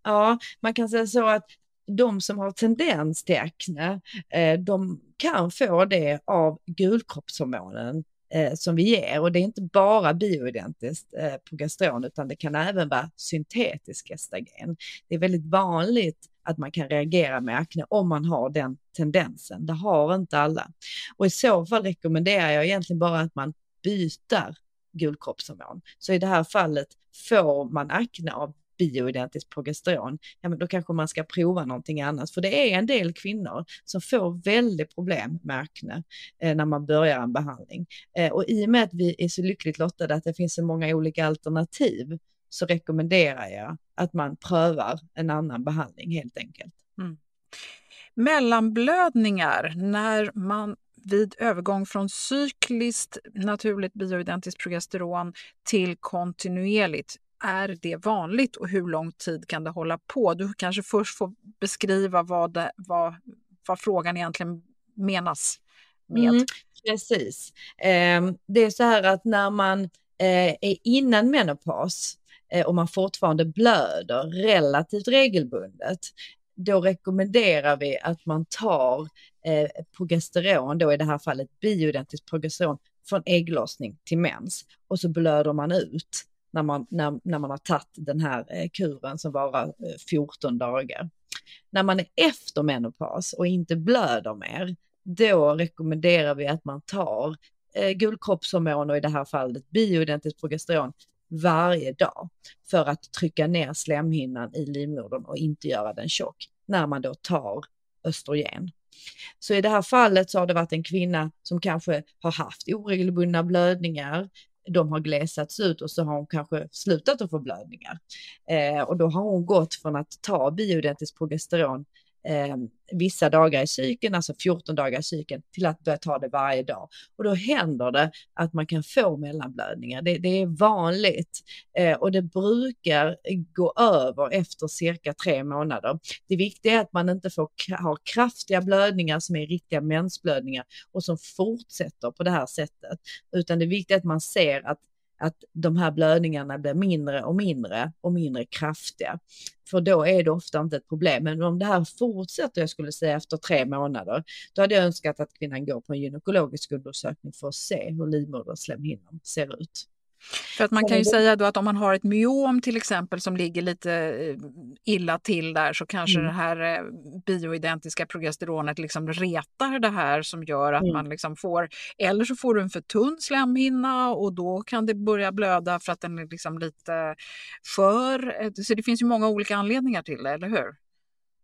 Speaker 2: Ja, man kan säga så att de som har tendens till akne, eh, de kan få det av gulkroppshormonen eh, som vi ger och det är inte bara bioidentiskt eh, progesteron utan det kan även vara syntetisk gestagen. Det är väldigt vanligt att man kan reagera med akne om man har den tendensen. Det har inte alla. Och i så fall rekommenderar jag egentligen bara att man byter gulkroppshormon. Så i det här fallet får man akne av bioidentiskt progesteron, ja men då kanske man ska prova någonting annat. För det är en del kvinnor som får väldigt problem med akne eh, när man börjar en behandling. Eh, och i och med att vi är så lyckligt lottade att det finns så många olika alternativ så rekommenderar jag att man prövar en annan behandling helt enkelt. Mm.
Speaker 1: Mellanblödningar när man vid övergång från cykliskt naturligt bioidentiskt progesteron till kontinuerligt är det vanligt och hur lång tid kan det hålla på? Du kanske först får beskriva vad, det, vad, vad frågan egentligen menas med. Mm,
Speaker 2: precis. Eh, det är så här att när man eh, är innan menopaus eh, och man fortfarande blöder relativt regelbundet, då rekommenderar vi att man tar eh, progesteron, då i det här fallet bioidentiskt progesteron, från ägglossning till mens. Och så blöder man ut när man, när, när man har tagit den här eh, kuren som varar eh, 14 dagar. När man är efter menopaus och inte blöder mer, då rekommenderar vi att man tar eh, gulkroppshormon och i det här fallet bioidentiskt progesteron varje dag för att trycka ner slemhinnan i livmodern och inte göra den tjock när man då tar östrogen. Så i det här fallet så har det varit en kvinna som kanske har haft oregelbundna blödningar, de har glesats ut och så har hon kanske slutat att få blödningar. Eh, och då har hon gått från att ta bioidentiskt progesteron eh, vissa dagar i cykeln, alltså 14 dagar i cykeln, till att börja ta det varje dag. Och då händer det att man kan få mellanblödningar. Det, det är vanligt eh, och det brukar gå över efter cirka tre månader. Det viktiga är att man inte får ha kraftiga blödningar som är riktiga mensblödningar och som fortsätter på det här sättet, utan det viktiga är att man ser att att de här blödningarna blir mindre och mindre och mindre kraftiga. För då är det ofta inte ett problem. Men om det här fortsätter, jag skulle säga efter tre månader, då hade jag önskat att kvinnan går på en gynekologisk undersökning för att se hur livmoderslemhinnan ser ut.
Speaker 1: För att man kan ju säga då att om man har ett myom till exempel som ligger lite eh, illa till där så kanske mm. det här eh, bioidentiska progesteronet liksom retar det här som gör att mm. man liksom får, eller så får du en för tunn slemhinna och då kan det börja blöda för att den är liksom lite skör. Eh, så det finns ju många olika anledningar till det, eller hur?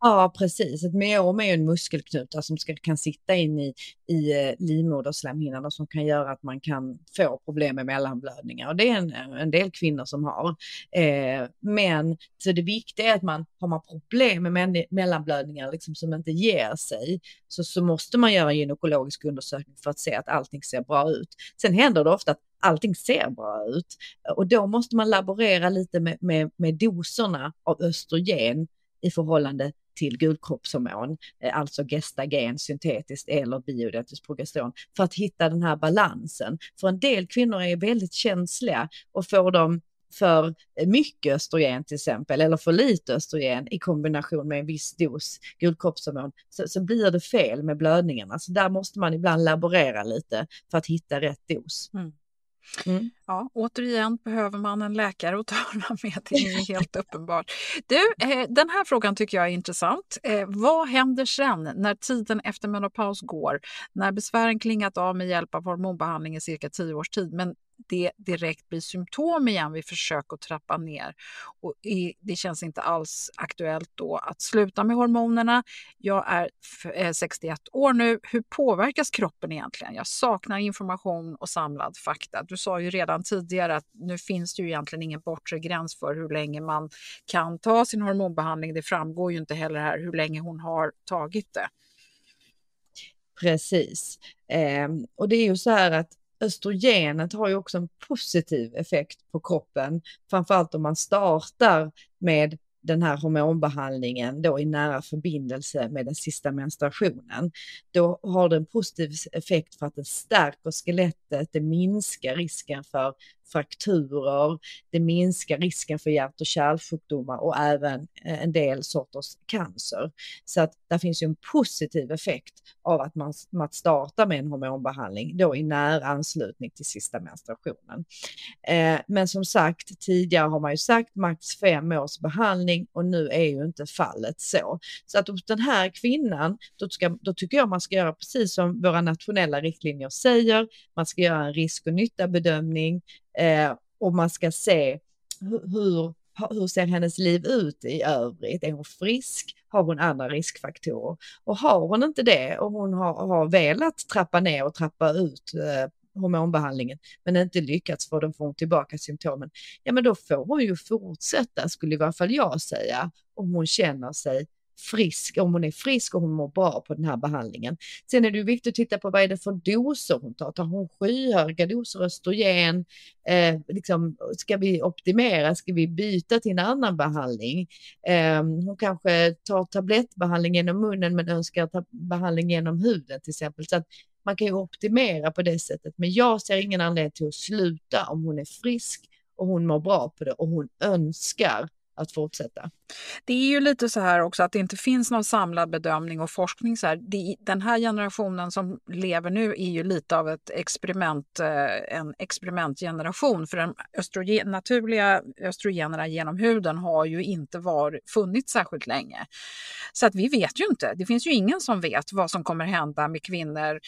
Speaker 2: Ja, precis. Ett meom är en muskelknuta som ska, kan sitta in i, i eh, livmoderslemhinnan och som kan göra att man kan få problem med mellanblödningar. Och det är en, en del kvinnor som har. Eh, men så det viktiga är att man har man problem med mellanblödningar liksom, som inte ger sig så, så måste man göra en gynekologisk undersökning för att se att allting ser bra ut. Sen händer det ofta att allting ser bra ut och då måste man laborera lite med, med, med doserna av östrogen i förhållande till gulkroppshormon, eh, alltså gestagen syntetiskt eller bioidentiskt progesteron, för att hitta den här balansen. För en del kvinnor är väldigt känsliga och får de för eh, mycket östrogen till exempel eller för lite östrogen i kombination med en viss dos gulkroppshormon så, så blir det fel med blödningarna. Så där måste man ibland laborera lite för att hitta rätt dos. Mm.
Speaker 1: Mm. Ja, återigen behöver man en läkare att [laughs] tala med, det är helt uppenbart. Du, eh, den här frågan tycker jag är intressant. Eh, vad händer sen när tiden efter menopaus går, när besvären klingat av med hjälp av hormonbehandling i cirka tio års tid, men det direkt blir symptom igen vid försök att trappa ner. Och det känns inte alls aktuellt då att sluta med hormonerna. Jag är 61 eh, år nu. Hur påverkas kroppen egentligen? Jag saknar information och samlad fakta. Du sa ju redan tidigare att nu finns det ju egentligen ingen bortre gräns för hur länge man kan ta sin hormonbehandling. Det framgår ju inte heller här hur länge hon har tagit det.
Speaker 2: Precis. Eh, och det är ju så här att östrogenet har ju också en positiv effekt på kroppen, framförallt om man startar med den här hormonbehandlingen då i nära förbindelse med den sista menstruationen. Då har det en positiv effekt för att det stärker skelettet, det minskar risken för frakturer, det minskar risken för hjärt och kärlsjukdomar och även eh, en del sorters cancer. Så att det finns ju en positiv effekt av att man, man startar med en hormonbehandling då i nära anslutning till sista menstruationen. Eh, men som sagt, tidigare har man ju sagt max fem års behandling och nu är ju inte fallet så. Så att hos den här kvinnan, då, ska, då tycker jag man ska göra precis som våra nationella riktlinjer säger. Man ska göra en risk och nytta bedömning eh, och man ska se hur, hur ser hennes liv ut i övrigt? Är hon frisk? Har hon andra riskfaktorer? Och har hon inte det och hon har, har velat trappa ner och trappa ut eh, hormonbehandlingen men inte lyckats få den får hon tillbaka symptomen, ja men då får hon ju fortsätta skulle i varje fall jag säga om hon känner sig frisk, om hon är frisk och hon mår bra på den här behandlingen. Sen är det ju viktigt att titta på vad är det för doser hon tar. Tar hon skyhöga doser östrogen? Eh, liksom, ska vi optimera? Ska vi byta till en annan behandling? Eh, hon kanske tar tablettbehandling genom munnen men önskar ta behandling genom huden till exempel. Så att man kan ju optimera på det sättet. Men jag ser ingen anledning till att sluta om hon är frisk och hon mår bra på det och hon önskar att fortsätta.
Speaker 1: Det är ju lite så här också att det inte finns någon samlad bedömning och forskning. Så här. Det, den här generationen som lever nu är ju lite av ett experiment, eh, en experimentgeneration. För de östrogen, naturliga östrogenerna genom huden har ju inte var, funnits särskilt länge. Så att vi vet ju inte. Det finns ju ingen som vet vad som kommer hända med kvinnor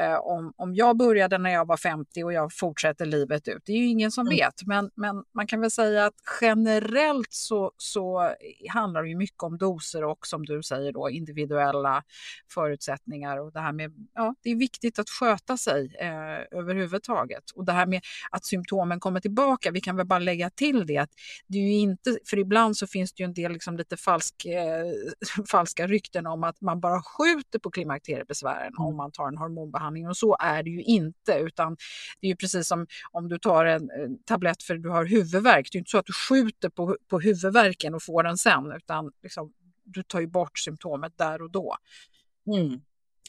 Speaker 1: eh, om, om jag började när jag var 50 och jag fortsätter livet ut. Det är ju ingen som mm. vet. Men, men man kan väl säga att generellt så, så handlar det ju mycket om doser och som du säger då individuella förutsättningar och det här med, ja, det är viktigt att sköta sig eh, överhuvudtaget. Och det här med att symptomen kommer tillbaka, vi kan väl bara lägga till det att det är ju inte, för ibland så finns det ju en del liksom lite falsk, eh, [laughs] falska rykten om att man bara skjuter på klimakteriebesvären mm. om man tar en hormonbehandling och så är det ju inte utan det är ju precis som om du tar en tablett för du har huvudvärk, det är inte så att du skjuter på, på huvudvärken och får den sen utan liksom, du tar ju bort symptomet där och då.
Speaker 2: Mm.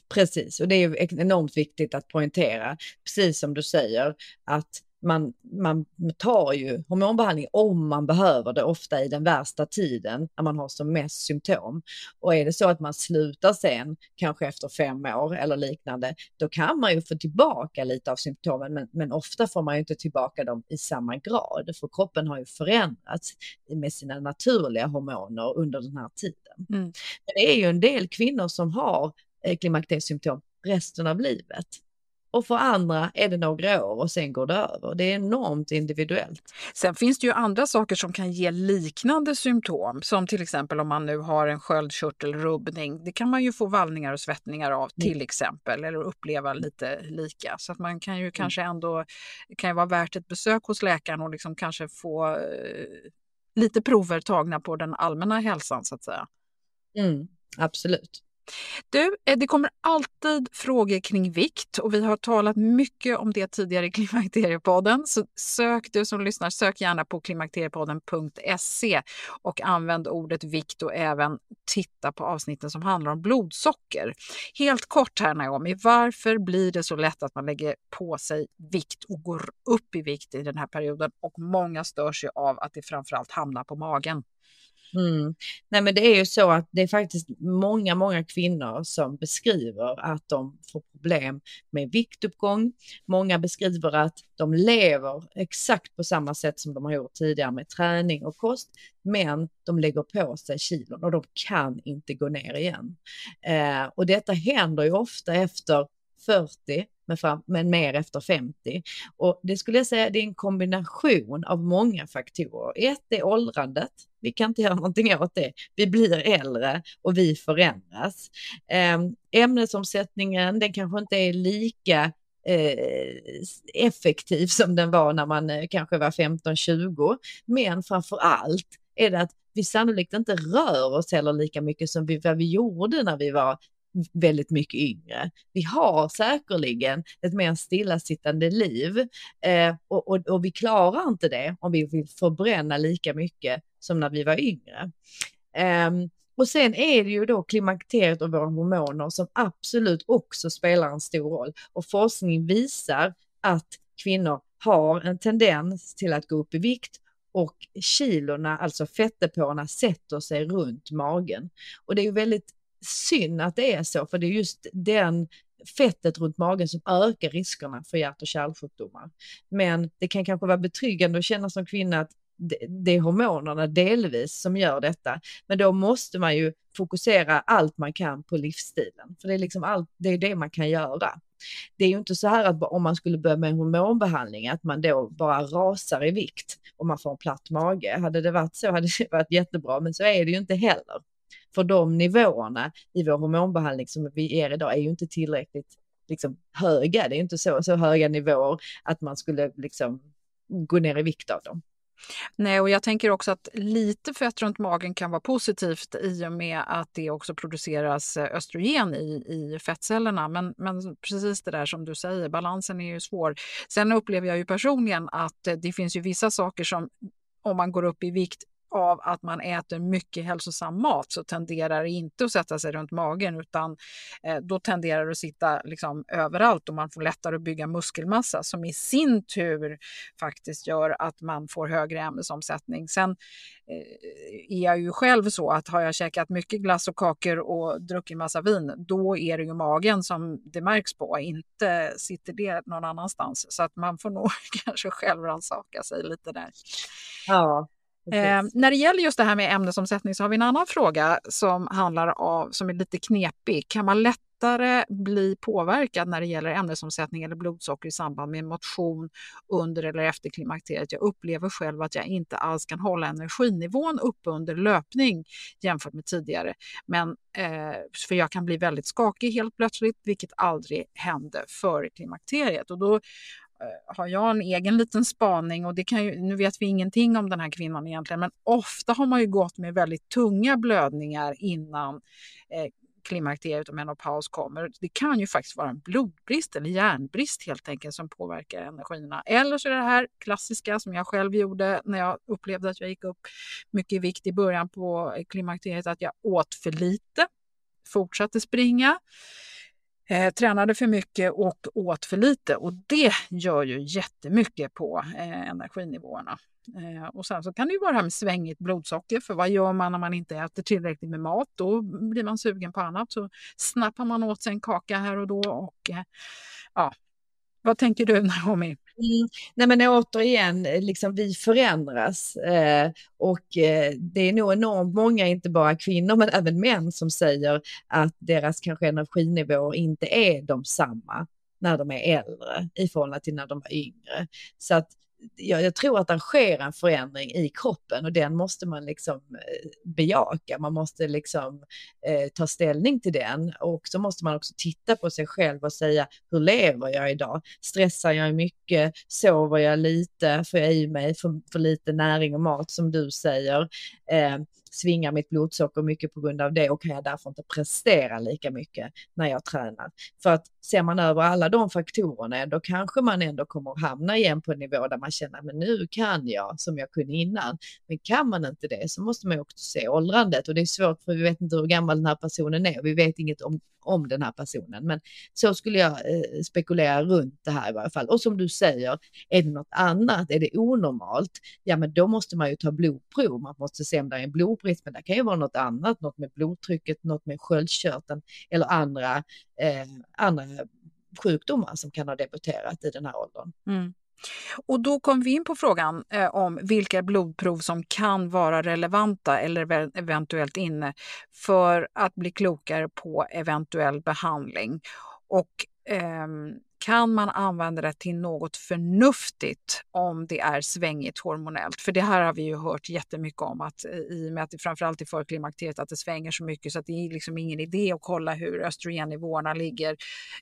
Speaker 2: Precis, och det är enormt viktigt att poängtera, precis som du säger, att man, man tar ju hormonbehandling om man behöver det, ofta i den värsta tiden när man har som mest symptom. Och är det så att man slutar sen, kanske efter fem år eller liknande, då kan man ju få tillbaka lite av symptomen, men, men ofta får man ju inte tillbaka dem i samma grad, för kroppen har ju förändrats med sina naturliga hormoner under den här tiden. Mm. Men det är ju en del kvinnor som har eh, klimakteriesymptom resten av livet och för andra är det några år och sen går det över. Det är enormt individuellt.
Speaker 1: Sen finns det ju andra saker som kan ge liknande symptom, som till exempel om man nu har en sköldkörtelrubbning. Det kan man ju få vallningar och svettningar av till mm. exempel, eller uppleva lite lika. Så att man kan ju mm. kanske ändå, det kan ju vara värt ett besök hos läkaren och liksom kanske få eh, lite prover tagna på den allmänna hälsan så att säga.
Speaker 2: Mm, absolut.
Speaker 1: Du, eh, det kommer alltid frågor kring vikt och vi har talat mycket om det tidigare i [laughs] Klimakteriepodden. Så sök du som lyssnar, sök gärna på klimakteriepodden.se och använd ordet vikt och även titta på avsnitten som handlar om blodsocker. Helt kort här Naomi, varför blir det så lätt att man lägger på sig vikt och går upp i vikt i den här perioden och många störs ju av att det framförallt hamnar på magen?
Speaker 2: Mm. Nej men det är ju så att det är faktiskt många, många kvinnor som beskriver att de får problem med viktuppgång. Många beskriver att de lever exakt på samma sätt som de har gjort tidigare med träning och kost, men de lägger på sig kilon och de kan inte gå ner igen. Eh, och detta händer ju ofta efter 40, men, fram, men mer efter 50. Och det skulle jag säga, det är en kombination av många faktorer. Ett är åldrandet. Vi kan inte göra någonting åt det. Vi blir äldre och vi förändras. Ehm, ämnesomsättningen, den kanske inte är lika eh, effektiv som den var när man eh, kanske var 15-20. Men framför allt är det att vi sannolikt inte rör oss heller lika mycket som vi, vad vi gjorde när vi var väldigt mycket yngre. Vi har säkerligen ett mer stillasittande liv eh, och, och, och, vi klarar inte det om vi vill förbränna lika mycket som när vi var yngre. Eh, och sen är det ju då klimakteriet och våra hormoner som absolut också spelar en stor roll. Och forskning visar att kvinnor har en tendens till att gå upp i vikt och kilorna, alltså fettdepåerna, sätter sig runt magen. Och det är ju väldigt synd att det är så, för det är just den fettet runt magen som ökar riskerna för hjärt och kärlsjukdomar. Men det kan kanske vara betryggande att känna som kvinna att det är hormonerna delvis som gör detta. Men då måste man ju fokusera allt man kan på livsstilen, för det är liksom allt, det är det man kan göra. Det är ju inte så här att om man skulle börja med hormonbehandling att man då bara rasar i vikt och man får en platt mage. Hade det varit så hade det varit jättebra, men så är det ju inte heller. För de nivåerna i vår hormonbehandling som vi ger idag är ju inte tillräckligt liksom, höga. Det är inte så, så höga nivåer att man skulle liksom, gå ner i vikt av dem.
Speaker 1: Nej, och jag tänker också att lite fett runt magen kan vara positivt i och med att det också produceras eh, östrogen i, i fettcellerna. Men, men precis det där som du säger, balansen är ju svår. Sen upplever jag ju personligen att eh, det finns ju vissa saker som om man går upp i vikt av att man äter mycket hälsosam mat så tenderar det inte att sätta sig runt magen utan eh, då tenderar det att sitta liksom överallt och man får lättare att bygga muskelmassa som i sin tur faktiskt gör att man får högre ämnesomsättning. Sen eh, är jag ju själv så att har jag käkat mycket glass och kakor och druckit massa vin, då är det ju magen som det märks på, inte sitter det någon annanstans. Så att man får nog [laughs] kanske själv rannsaka sig lite där.
Speaker 2: Ja.
Speaker 1: Eh, när det gäller just det här med ämnesomsättning så har vi en annan fråga som handlar av, som är lite knepig. Kan man lättare bli påverkad när det gäller ämnesomsättning eller blodsocker i samband med motion under eller efter klimakteriet? Jag upplever själv att jag inte alls kan hålla energinivån uppe under löpning jämfört med tidigare. Men, eh, för jag kan bli väldigt skakig helt plötsligt, vilket aldrig hände före klimakteriet. Och då Eh, har jag en egen liten spaning och det kan ju, nu vet vi ingenting om den här kvinnan egentligen, men ofta har man ju gått med väldigt tunga blödningar innan eh, klimakteriet och menopaus kommer. Det kan ju faktiskt vara en blodbrist eller järnbrist helt enkelt som påverkar energierna. Eller så är det här klassiska som jag själv gjorde när jag upplevde att jag gick upp mycket i vikt i början på eh, klimakteriet, att jag åt för lite, fortsatte springa eh, tränade för mycket och åt för lite och det gör ju jättemycket på eh, energinivåerna. Eh, och sen så kan det ju vara det här med svängigt blodsocker, för vad gör man när man inte äter tillräckligt med mat? Då blir man sugen på annat, så snappar man åt sig en kaka här och då och eh, ja, vad tänker du [laughs] Naomi?
Speaker 2: Mm. Nej men återigen, eh, liksom vi förändras eh, och eh, det är nog enormt många, inte bara kvinnor men även män som säger att deras kanske energinivåer inte är de samma när de är äldre i förhållande till när de var yngre. Så att jag, jag, tror att det sker en förändring i kroppen och den måste man liksom eh, bejaka. Man måste liksom eh, ta ställning till den och så måste man också titta på sig själv och säga hur lever jag idag? Stressar jag mycket? Sover jag lite? Får jag i mig för, för lite näring och mat som du säger? Eh, svingar mitt blodsocker mycket på grund av det och kan jag därför inte prestera lika mycket när jag tränar. För att ser man över alla de faktorerna, då kanske man ändå kommer att hamna igen på en nivå där man känner, men nu kan jag som jag kunde innan. Men kan man inte det så måste man också se åldrandet och det är svårt för vi vet inte hur gammal den här personen är. Vi vet inget om om den här personen. Men så skulle jag eh, spekulera runt det här i varje fall. Och som du säger, är det något annat, är det onormalt, ja men då måste man ju ta blodprov. Man måste se om det är en blodprov, brist, men det kan ju vara något annat, något med blodtrycket, något med sköldkörteln eller andra, eh, andra sjukdomar som kan ha debuterat i den här åldern.
Speaker 1: Mm. Och då kom vi in på frågan eh, om vilka blodprov som kan vara relevanta eller eventuellt inne för att bli klokare på eventuell behandling. Och eh, kan man använda det till något förnuftigt om det är svängigt hormonellt? För det här har vi ju hört jättemycket om att eh, i och med att det framförallt i förklimakteriet att det svänger så mycket så att det är liksom ingen idé att kolla hur östrogennivåerna ligger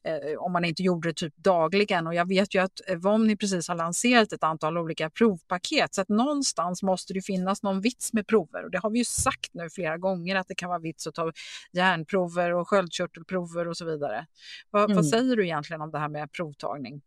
Speaker 1: eh, om man inte gjorde det typ dagligen. Och jag vet ju att Vomni precis har lanserat ett antal olika provpaket så att någonstans måste det finnas någon vits med prover och det har vi ju sagt nu flera gånger att det kan vara vits att ta hjärnprover och sköldkörtelprover och så vidare. Vad, mm. vad säger du egentligen om det här med provtagning?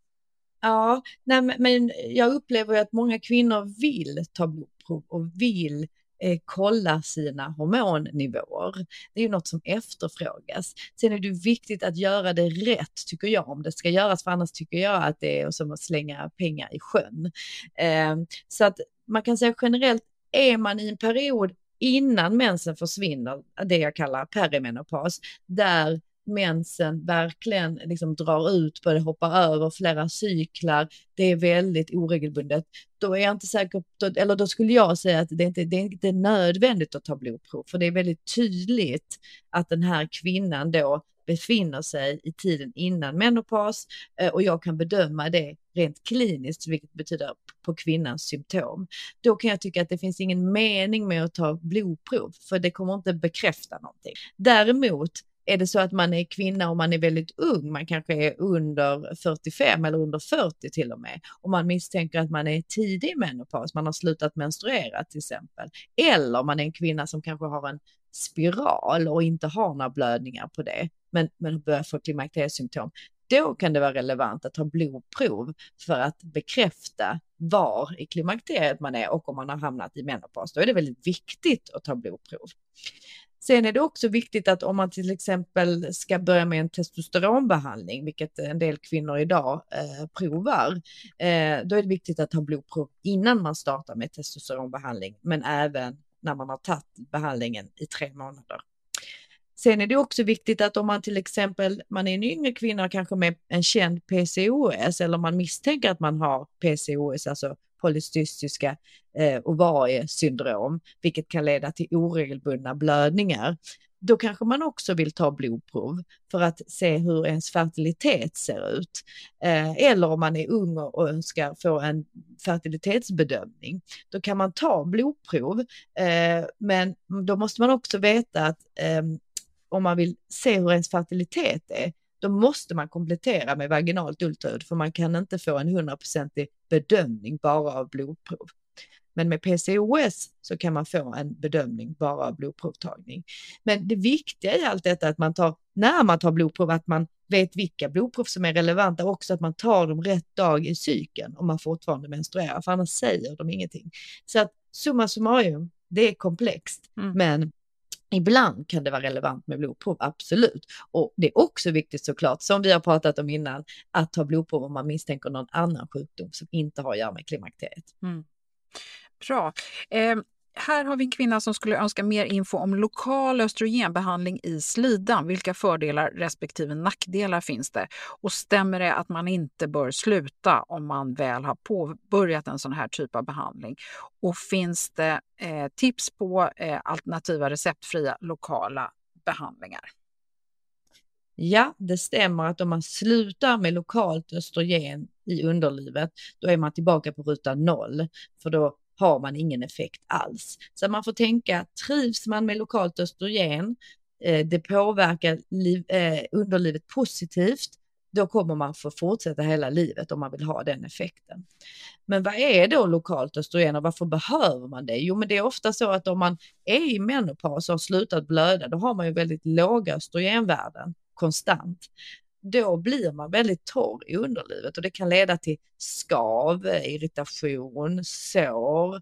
Speaker 2: Ja, nej, men jag upplever att många kvinnor vill ta blodprov och vill eh, kolla sina hormonnivåer. Det är ju något som efterfrågas. Sen är det viktigt att göra det rätt tycker jag om det ska göras, för annars tycker jag att det är som att slänga pengar i sjön. Eh, så att man kan säga generellt, är man i en period innan mensen försvinner, det jag kallar perimenopaus, där mensen verkligen liksom drar ut på det, hoppar över flera cyklar, det är väldigt oregelbundet, då är jag inte säker, eller då skulle jag säga att det inte det är inte nödvändigt att ta blodprov, för det är väldigt tydligt att den här kvinnan då befinner sig i tiden innan menopaus eh, och jag kan bedöma det rent kliniskt, vilket betyder på kvinnans symptom. Då kan jag tycka att det finns ingen mening med att ta blodprov, för det kommer inte bekräfta någonting. Däremot är det så att man är kvinna och man är väldigt ung, man kanske är under 45 eller under 40 till och med, och man misstänker att man är tidig menopaus, man har slutat menstruera till exempel, eller man är en kvinna som kanske har en spiral och inte har några blödningar på det, men, men börjar få klimakteriesymptom, då kan det vara relevant att ta blodprov för att bekräfta var i klimakteriet man är och om man har hamnat i menopaus. Då är det väldigt viktigt att ta blodprov. Sen är det också viktigt att om man till exempel ska börja med en testosteronbehandling, vilket en del kvinnor idag eh, provar, eh, då är det viktigt att ta blodprov innan man startar med testosteronbehandling, men även när man har tagit behandlingen i tre månader. Sen är det också viktigt att om man till exempel, man är en yngre kvinna kanske med en känd PCOS eller man misstänker att man har PCOS, alltså polycystiska eh, ovariesyndrom, vilket kan leda till oregelbundna blödningar. Då kanske man också vill ta blodprov för att se hur ens fertilitet ser ut. Eh, eller om man är ung och önskar få en fertilitetsbedömning. Då kan man ta blodprov, eh, men då måste man också veta att eh, om man vill se hur ens fertilitet är, då måste man komplettera med vaginalt ultraljud för man kan inte få en hundraprocentig bedömning bara av blodprov. Men med PCOS så kan man få en bedömning bara av blodprovtagning. Men det viktiga i allt detta är att man tar, när man tar blodprov, att man vet vilka blodprov som är relevanta och också att man tar dem rätt dag i cykeln om man fortfarande menstruerar, för annars säger de ingenting. Så att summa summarum, det är komplext, mm. men Ibland kan det vara relevant med blodprov, absolut. Och det är också viktigt såklart, som vi har pratat om innan, att ta blodprov om man misstänker någon annan sjukdom som inte har att göra med klimakteriet. Mm.
Speaker 1: Bra. Eh, här har vi en kvinna som skulle önska mer info om lokal östrogenbehandling i slidan. Vilka fördelar respektive nackdelar finns det? Och stämmer det att man inte bör sluta om man väl har påbörjat en sån här typ av behandling? Och finns det eh, tips på eh, alternativa receptfria lokala behandlingar?
Speaker 2: Ja, det stämmer att om man slutar med lokalt östrogen i underlivet, då är man tillbaka på ruta noll, för då har man ingen effekt alls. Så man får tänka, trivs man med lokalt östrogen, eh, det påverkar liv, eh, underlivet positivt, då kommer man få fortsätta hela livet om man vill ha den effekten. Men vad är då lokalt östrogen och varför behöver man det? Jo, men det är ofta så att om man är i menopaus och har slutat blöda, då har man ju väldigt låga östrogenvärden konstant då blir man väldigt torr i underlivet och det kan leda till skav, irritation, sår,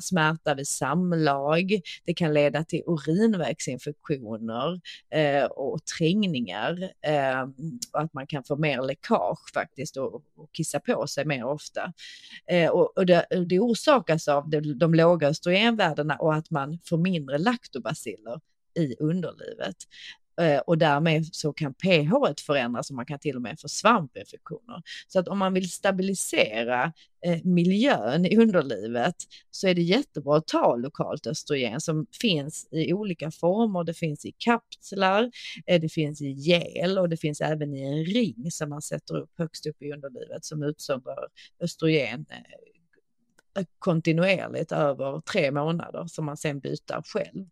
Speaker 2: smärta vid samlag. Det kan leda till urinvägsinfektioner eh, och trängningar eh, och att man kan få mer läckage faktiskt och, och kissa på sig mer ofta. Eh, och, och det, det orsakas av de, de låga östrogenvärdena och att man får mindre laktobaciller i underlivet. Eh, och därmed så kan pH förändras och man kan till och med få svampinfektioner. Så att om man vill stabilisera eh, miljön i underlivet så är det jättebra att ta lokalt östrogen som finns i olika former. Det finns i kapslar, eh, det finns i gel och det finns även i en ring som man sätter upp högst upp i underlivet som utsöndrar östrogen kontinuerligt över tre månader som man sen byter själv.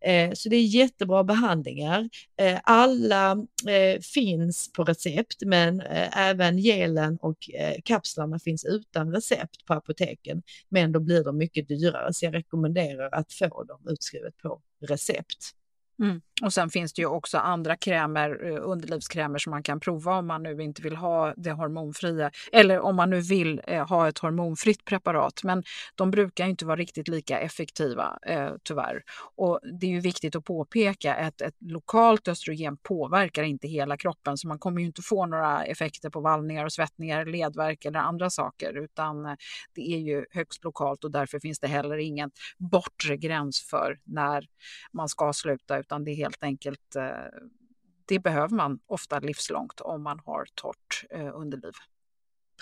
Speaker 2: Eh, så det är jättebra behandlingar. Eh, alla eh, finns på recept men eh, även gelen och eh, kapslarna finns utan recept på apoteken. Men då blir de mycket dyrare så jag rekommenderar att få dem utskrivet på recept.
Speaker 1: Mm. Och sen finns det ju också andra krämer, eh, underlivskrämer som man kan prova om man nu inte vill ha det hormonfria eller om man nu vill eh, ha ett hormonfritt preparat. Men de brukar inte vara riktigt lika effektiva eh, tyvärr. Och det är ju viktigt att påpeka att ett lokalt östrogen påverkar inte hela kroppen så man kommer ju inte få några effekter på vallningar och svettningar, ledvärk eller andra saker utan eh, det är ju högst lokalt och därför finns det heller ingen bortre gräns för när man ska sluta utan det är helt enkelt, eh, det behöver man ofta livslångt om man har torrt eh, underliv.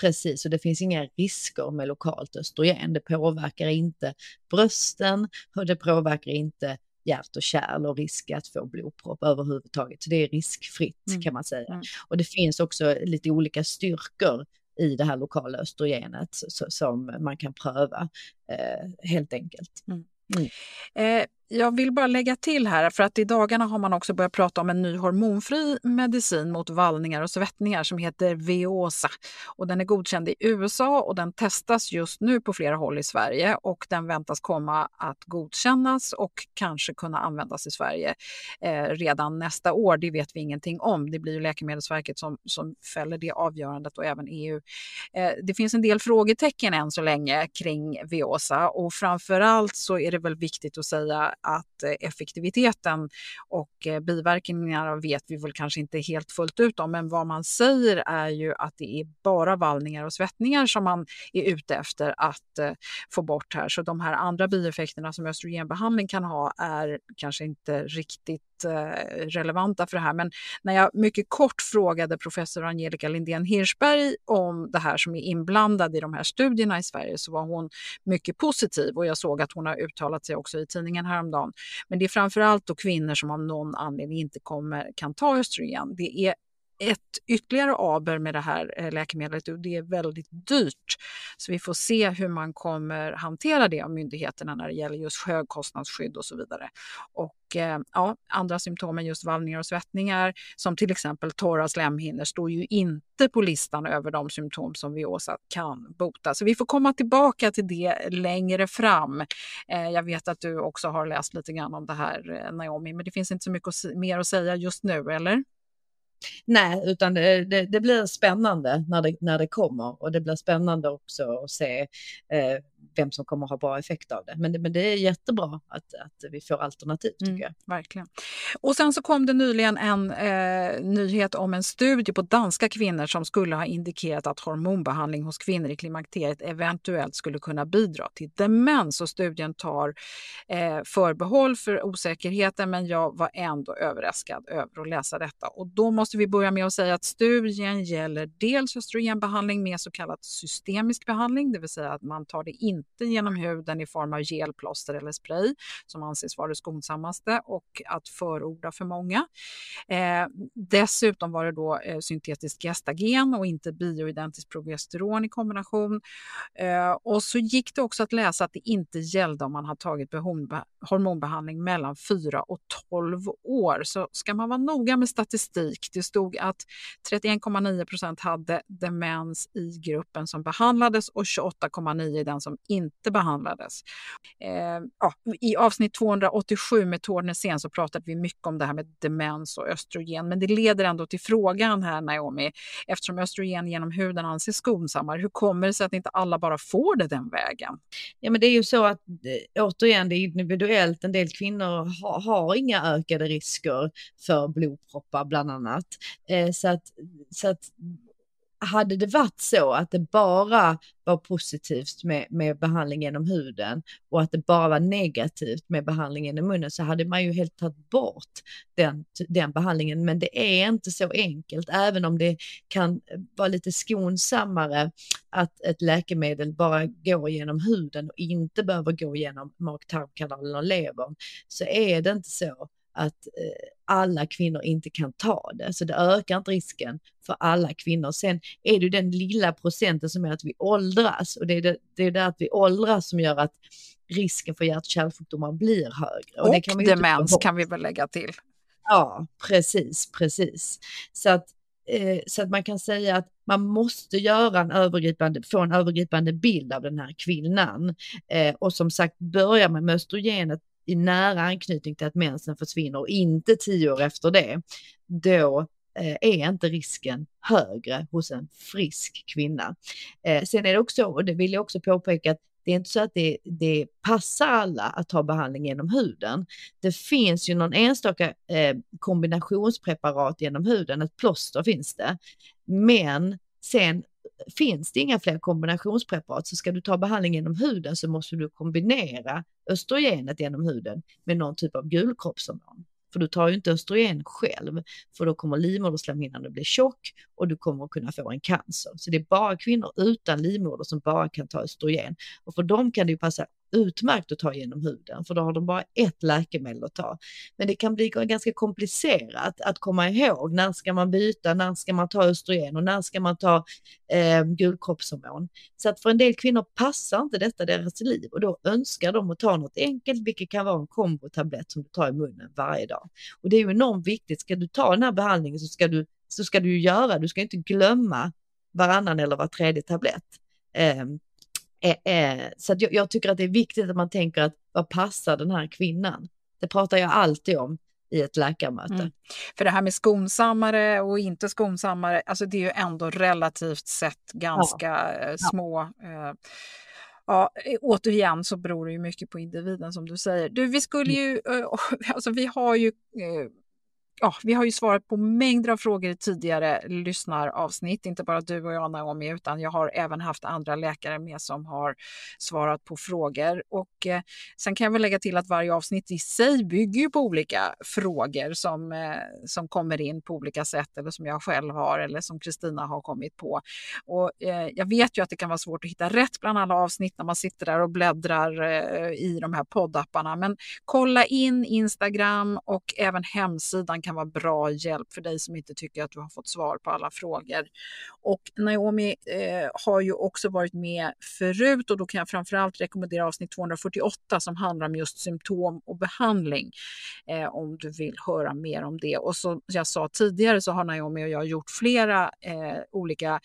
Speaker 2: Precis, och det finns inga risker med lokalt östrogen. Det påverkar inte brösten och det påverkar inte hjärt och kärl och risk att få blodpropp överhuvudtaget. Så det är riskfritt mm. kan man säga. Mm. Och det finns också lite olika styrkor i det här lokala östrogenet som man kan pröva eh, helt enkelt. Mm.
Speaker 1: Mm. Eh, jag vill bara lägga till här, för att i dagarna har man också börjat prata om en ny hormonfri medicin mot vallningar och svettningar som heter Veosa. Och den är godkänd i USA och den testas just nu på flera håll i Sverige och den väntas komma att godkännas och kanske kunna användas i Sverige eh, redan nästa år. Det vet vi ingenting om. Det blir ju Läkemedelsverket som, som fäller det avgörandet och även EU. Eh, det finns en del frågetecken än så länge kring Veosa och framför allt så är det väl viktigt att säga att eh, effektiviteten och eh, biverkningar biverkningarna vet vi väl kanske inte helt fullt ut om, men vad man säger är ju att det är bara vallningar och svettningar som man är ute efter att eh, få bort här. Så de här andra bieffekterna som östrogenbehandling kan ha är kanske inte riktigt Eh, relevanta för det här. Men när jag mycket kort frågade professor Angelica Lindén Hirschberg om det här som är inblandad i de här studierna i Sverige så var hon mycket positiv och jag såg att hon har uttalat sig också i tidningen häromdagen. Men det är framförallt då kvinnor som av någon anledning inte kommer, kan ta östrogen. Det är ett ytterligare aber med det här eh, läkemedlet och det är väldigt dyrt. Så vi får se hur man kommer hantera det av myndigheterna när det gäller just högkostnadsskydd och så vidare. Och eh, ja, andra symptom än just vallningar och svettningar som till exempel torra slemhinnor står ju inte på listan över de symptom som Viosa kan bota. Så vi får komma tillbaka till det längre fram. Eh, jag vet att du också har läst lite grann om det här eh, Naomi, men det finns inte så mycket mer att säga just nu, eller?
Speaker 2: Nej, utan det, det, det, blir spännande när det, när det kommer. Och det blir spännande också att se eh, vem som kommer att ha bra effekt av det. Men det, men det är jättebra att, att vi får alternativ tycker mm, jag.
Speaker 1: Verkligen. Och sen så kom det nyligen en eh, nyhet om en studie på danska kvinnor som skulle ha indikerat att hormonbehandling hos kvinnor i klimakteriet eventuellt skulle kunna bidra till demens. Och studien tar eh, förbehåll för osäkerheten men jag var ändå överraskad över att läsa detta. Och då måste vi börja med att säga att studien gäller dels östrogenbehandling med så kallad systemisk behandling, det vill säga att man tar det inte genom huden i form av gelplåster eller spray som anses vara det skonsammaste och att förorda för många. Eh, dessutom var det då eh, syntetiskt gestagen och inte bioidentiskt progesteron i kombination. Eh, och så gick det också att läsa att det inte gällde om man har tagit hormonbehandling mellan 4 och 12 år. Så ska man vara noga med statistik. Det stod att 31,9 procent hade demens i gruppen som behandlades och 28,9 i den som inte behandlades. Eh, ja, I avsnitt 287 med Tord Nässén så pratade vi mycket om det här med demens och östrogen, men det leder ändå till frågan här Naomi, eftersom östrogen genom huden anses skonsammare, hur kommer det sig att inte alla bara får det den vägen?
Speaker 2: Ja, men det är ju så att eh, återigen, det är individuellt. En del kvinnor har, har inga ökade risker för blodproppar bland annat. Eh, så att, så att hade det varit så att det bara var positivt med, med behandling genom huden och att det bara var negativt med behandling genom munnen så hade man ju helt tagit bort den, den behandlingen. Men det är inte så enkelt, även om det kan vara lite skonsammare att ett läkemedel bara går genom huden och inte behöver gå genom mag-tarmkanalen och levern, så är det inte så att eh, alla kvinnor inte kan ta det. Så det ökar inte risken för alla kvinnor. Sen är det den lilla procenten som är att vi åldras och det är det, det, är det att vi åldras som gör att risken för hjärt och kärlsjukdomar blir högre.
Speaker 1: Och, och kan demens kan vi väl lägga till.
Speaker 2: Ja, precis, precis. Så att, eh, så att man kan säga att man måste göra en övergripande, få en övergripande bild av den här kvinnan. Eh, och som sagt, börja med östrogenet i nära anknytning till att mensen försvinner och inte tio år efter det, då eh, är inte risken högre hos en frisk kvinna. Eh, sen är det också, och det vill jag också påpeka, att det är inte så att det, det passar alla att ta behandling genom huden. Det finns ju någon enstaka eh, kombinationspreparat genom huden, ett plåster finns det. Men sen finns det inga fler kombinationspreparat så ska du ta behandling genom huden så måste du kombinera östrogenet genom huden med någon typ av gulkroppshormon. För du tar ju inte östrogen själv, för då kommer livmoderslemhinnan att bli tjock och du kommer att kunna få en cancer. Så det är bara kvinnor utan livmoder som bara kan ta östrogen. Och för dem kan det ju passa utmärkt att ta genom huden, för då har de bara ett läkemedel att ta. Men det kan bli ganska komplicerat att komma ihåg, när ska man byta, när ska man ta östrogen och när ska man ta eh, gulkroppshormon. Så att för en del kvinnor passar inte detta deras liv och då önskar de att ta något enkelt, vilket kan vara en kombotablett som du tar i munnen varje dag. Och det är ju enormt viktigt, ska du ta den här behandlingen så ska du, så ska du göra, du ska inte glömma varannan eller var tredje tablett. Eh, så jag, jag, tycker att det är viktigt att man tänker att vad passar den här kvinnan? Det pratar jag alltid om i ett läkarmöte. Mm.
Speaker 1: För det här med skonsammare och inte skonsammare, alltså det är ju ändå relativt sett ganska ja. små eh, Ja, återigen så beror det ju mycket på individen som du säger. Du, vi skulle mm. ju, [laughs] alltså vi har ju ja, vi har ju svarat på mängder av frågor i tidigare lyssnaravsnitt, inte bara du och jag Naomi, utan jag har även haft andra läkare med som har svarat på frågor. Och eh, sen kan jag väl lägga till att varje avsnitt i sig bygger på olika frågor som, eh, som kommer in på olika sätt eller som jag själv har eller som Kristina har kommit på. Och eh, jag vet ju att det kan vara svårt att hitta rätt bland alla avsnitt när man sitter där och bläddrar eh, i de här poddapparna, men kolla in Instagram och även hemsidan kan vara bra hjälp för dig som inte tycker att du har fått svar på alla frågor. Och Naomi eh, har ju också varit med förut och då kan jag framförallt rekommendera avsnitt 248 som handlar om just symptom och behandling eh, om du vill höra mer om det. Och som jag sa tidigare så har Naomi och jag gjort flera eh, olika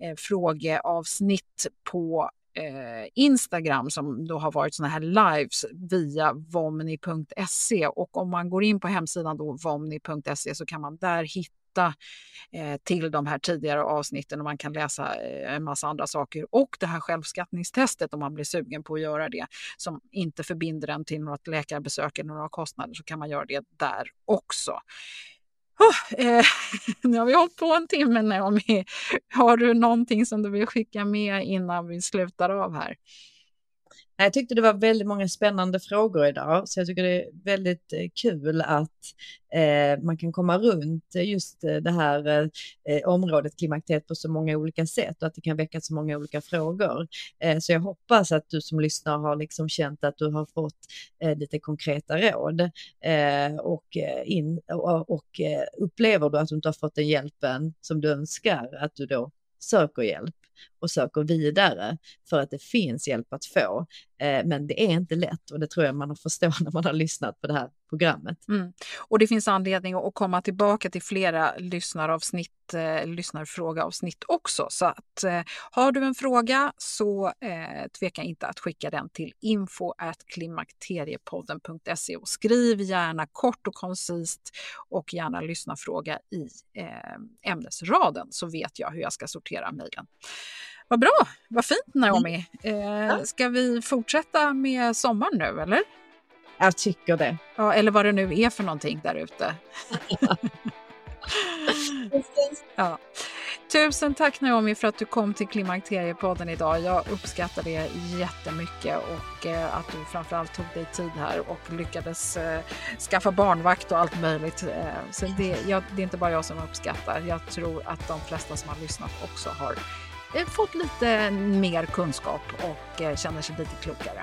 Speaker 1: eh, frågeavsnitt på eh, Instagram som då har varit såna här lives via vomni.se och om man går in på hemsidan då vomni.se så kan man där hitta eh, till de här tidigare avsnitten. Och man kan läsa eh, en massa andra saker. Och det här självskattningstestet om man blir sugen på att göra det som inte förbinder en till något läkarbesök eller några kostnader så kan man göra det där också. Oh, eh, [laughs] nu har vi hållit på en timme Naomi. Har du någonting som du vill skicka med innan vi slutar av här?
Speaker 2: Jag tyckte det var väldigt många spännande frågor idag, så jag tycker det är väldigt eh, kul att eh, man kan komma runt eh, just eh, det här eh, området klimakteriet på så många olika sätt och att det kan väcka så många olika frågor. Eh, så jag hoppas att du som lyssnar har liksom känt att du har fått eh, lite konkreta råd och, in, och, och upplever du att du inte har fått den hjälpen som du önskar, att du då söker hjälp och söker vidare för att det finns hjälp att få. Eh, men det är inte lätt och det tror jag man förstår [laughs] när man har lyssnat på det här programmet.
Speaker 1: Mm. Och det finns anledning att komma tillbaka till flera lyssnaravsnitt, eh, lyssnarfrågaavsnitt också. Så att eh, har du en fråga så eh, tveka inte att skicka den till info klimakteriepodden.se och skriv gärna kort och koncist och gärna lyssnarfråga i eh, ämnesraden så vet jag hur jag ska sortera mejlen. Vad bra, vad fint Naomi. Mm. Eh, ska vi fortsätta med sommaren nu eller?
Speaker 2: Jag tycker det.
Speaker 1: Ja, eller vad det nu är för någonting där ute. [laughs] ja. Tusen tack Naomi för att du kom till Klimakteriepodden idag. Jag uppskattar det jättemycket och eh, att du framförallt tog dig tid här och lyckades eh, skaffa barnvakt och allt möjligt. Eh, så det, jag, det är inte bara jag som uppskattar. Jag tror att de flesta som har lyssnat också har Eh, fått lite mer kunskap och eh, känner sig lite klokare.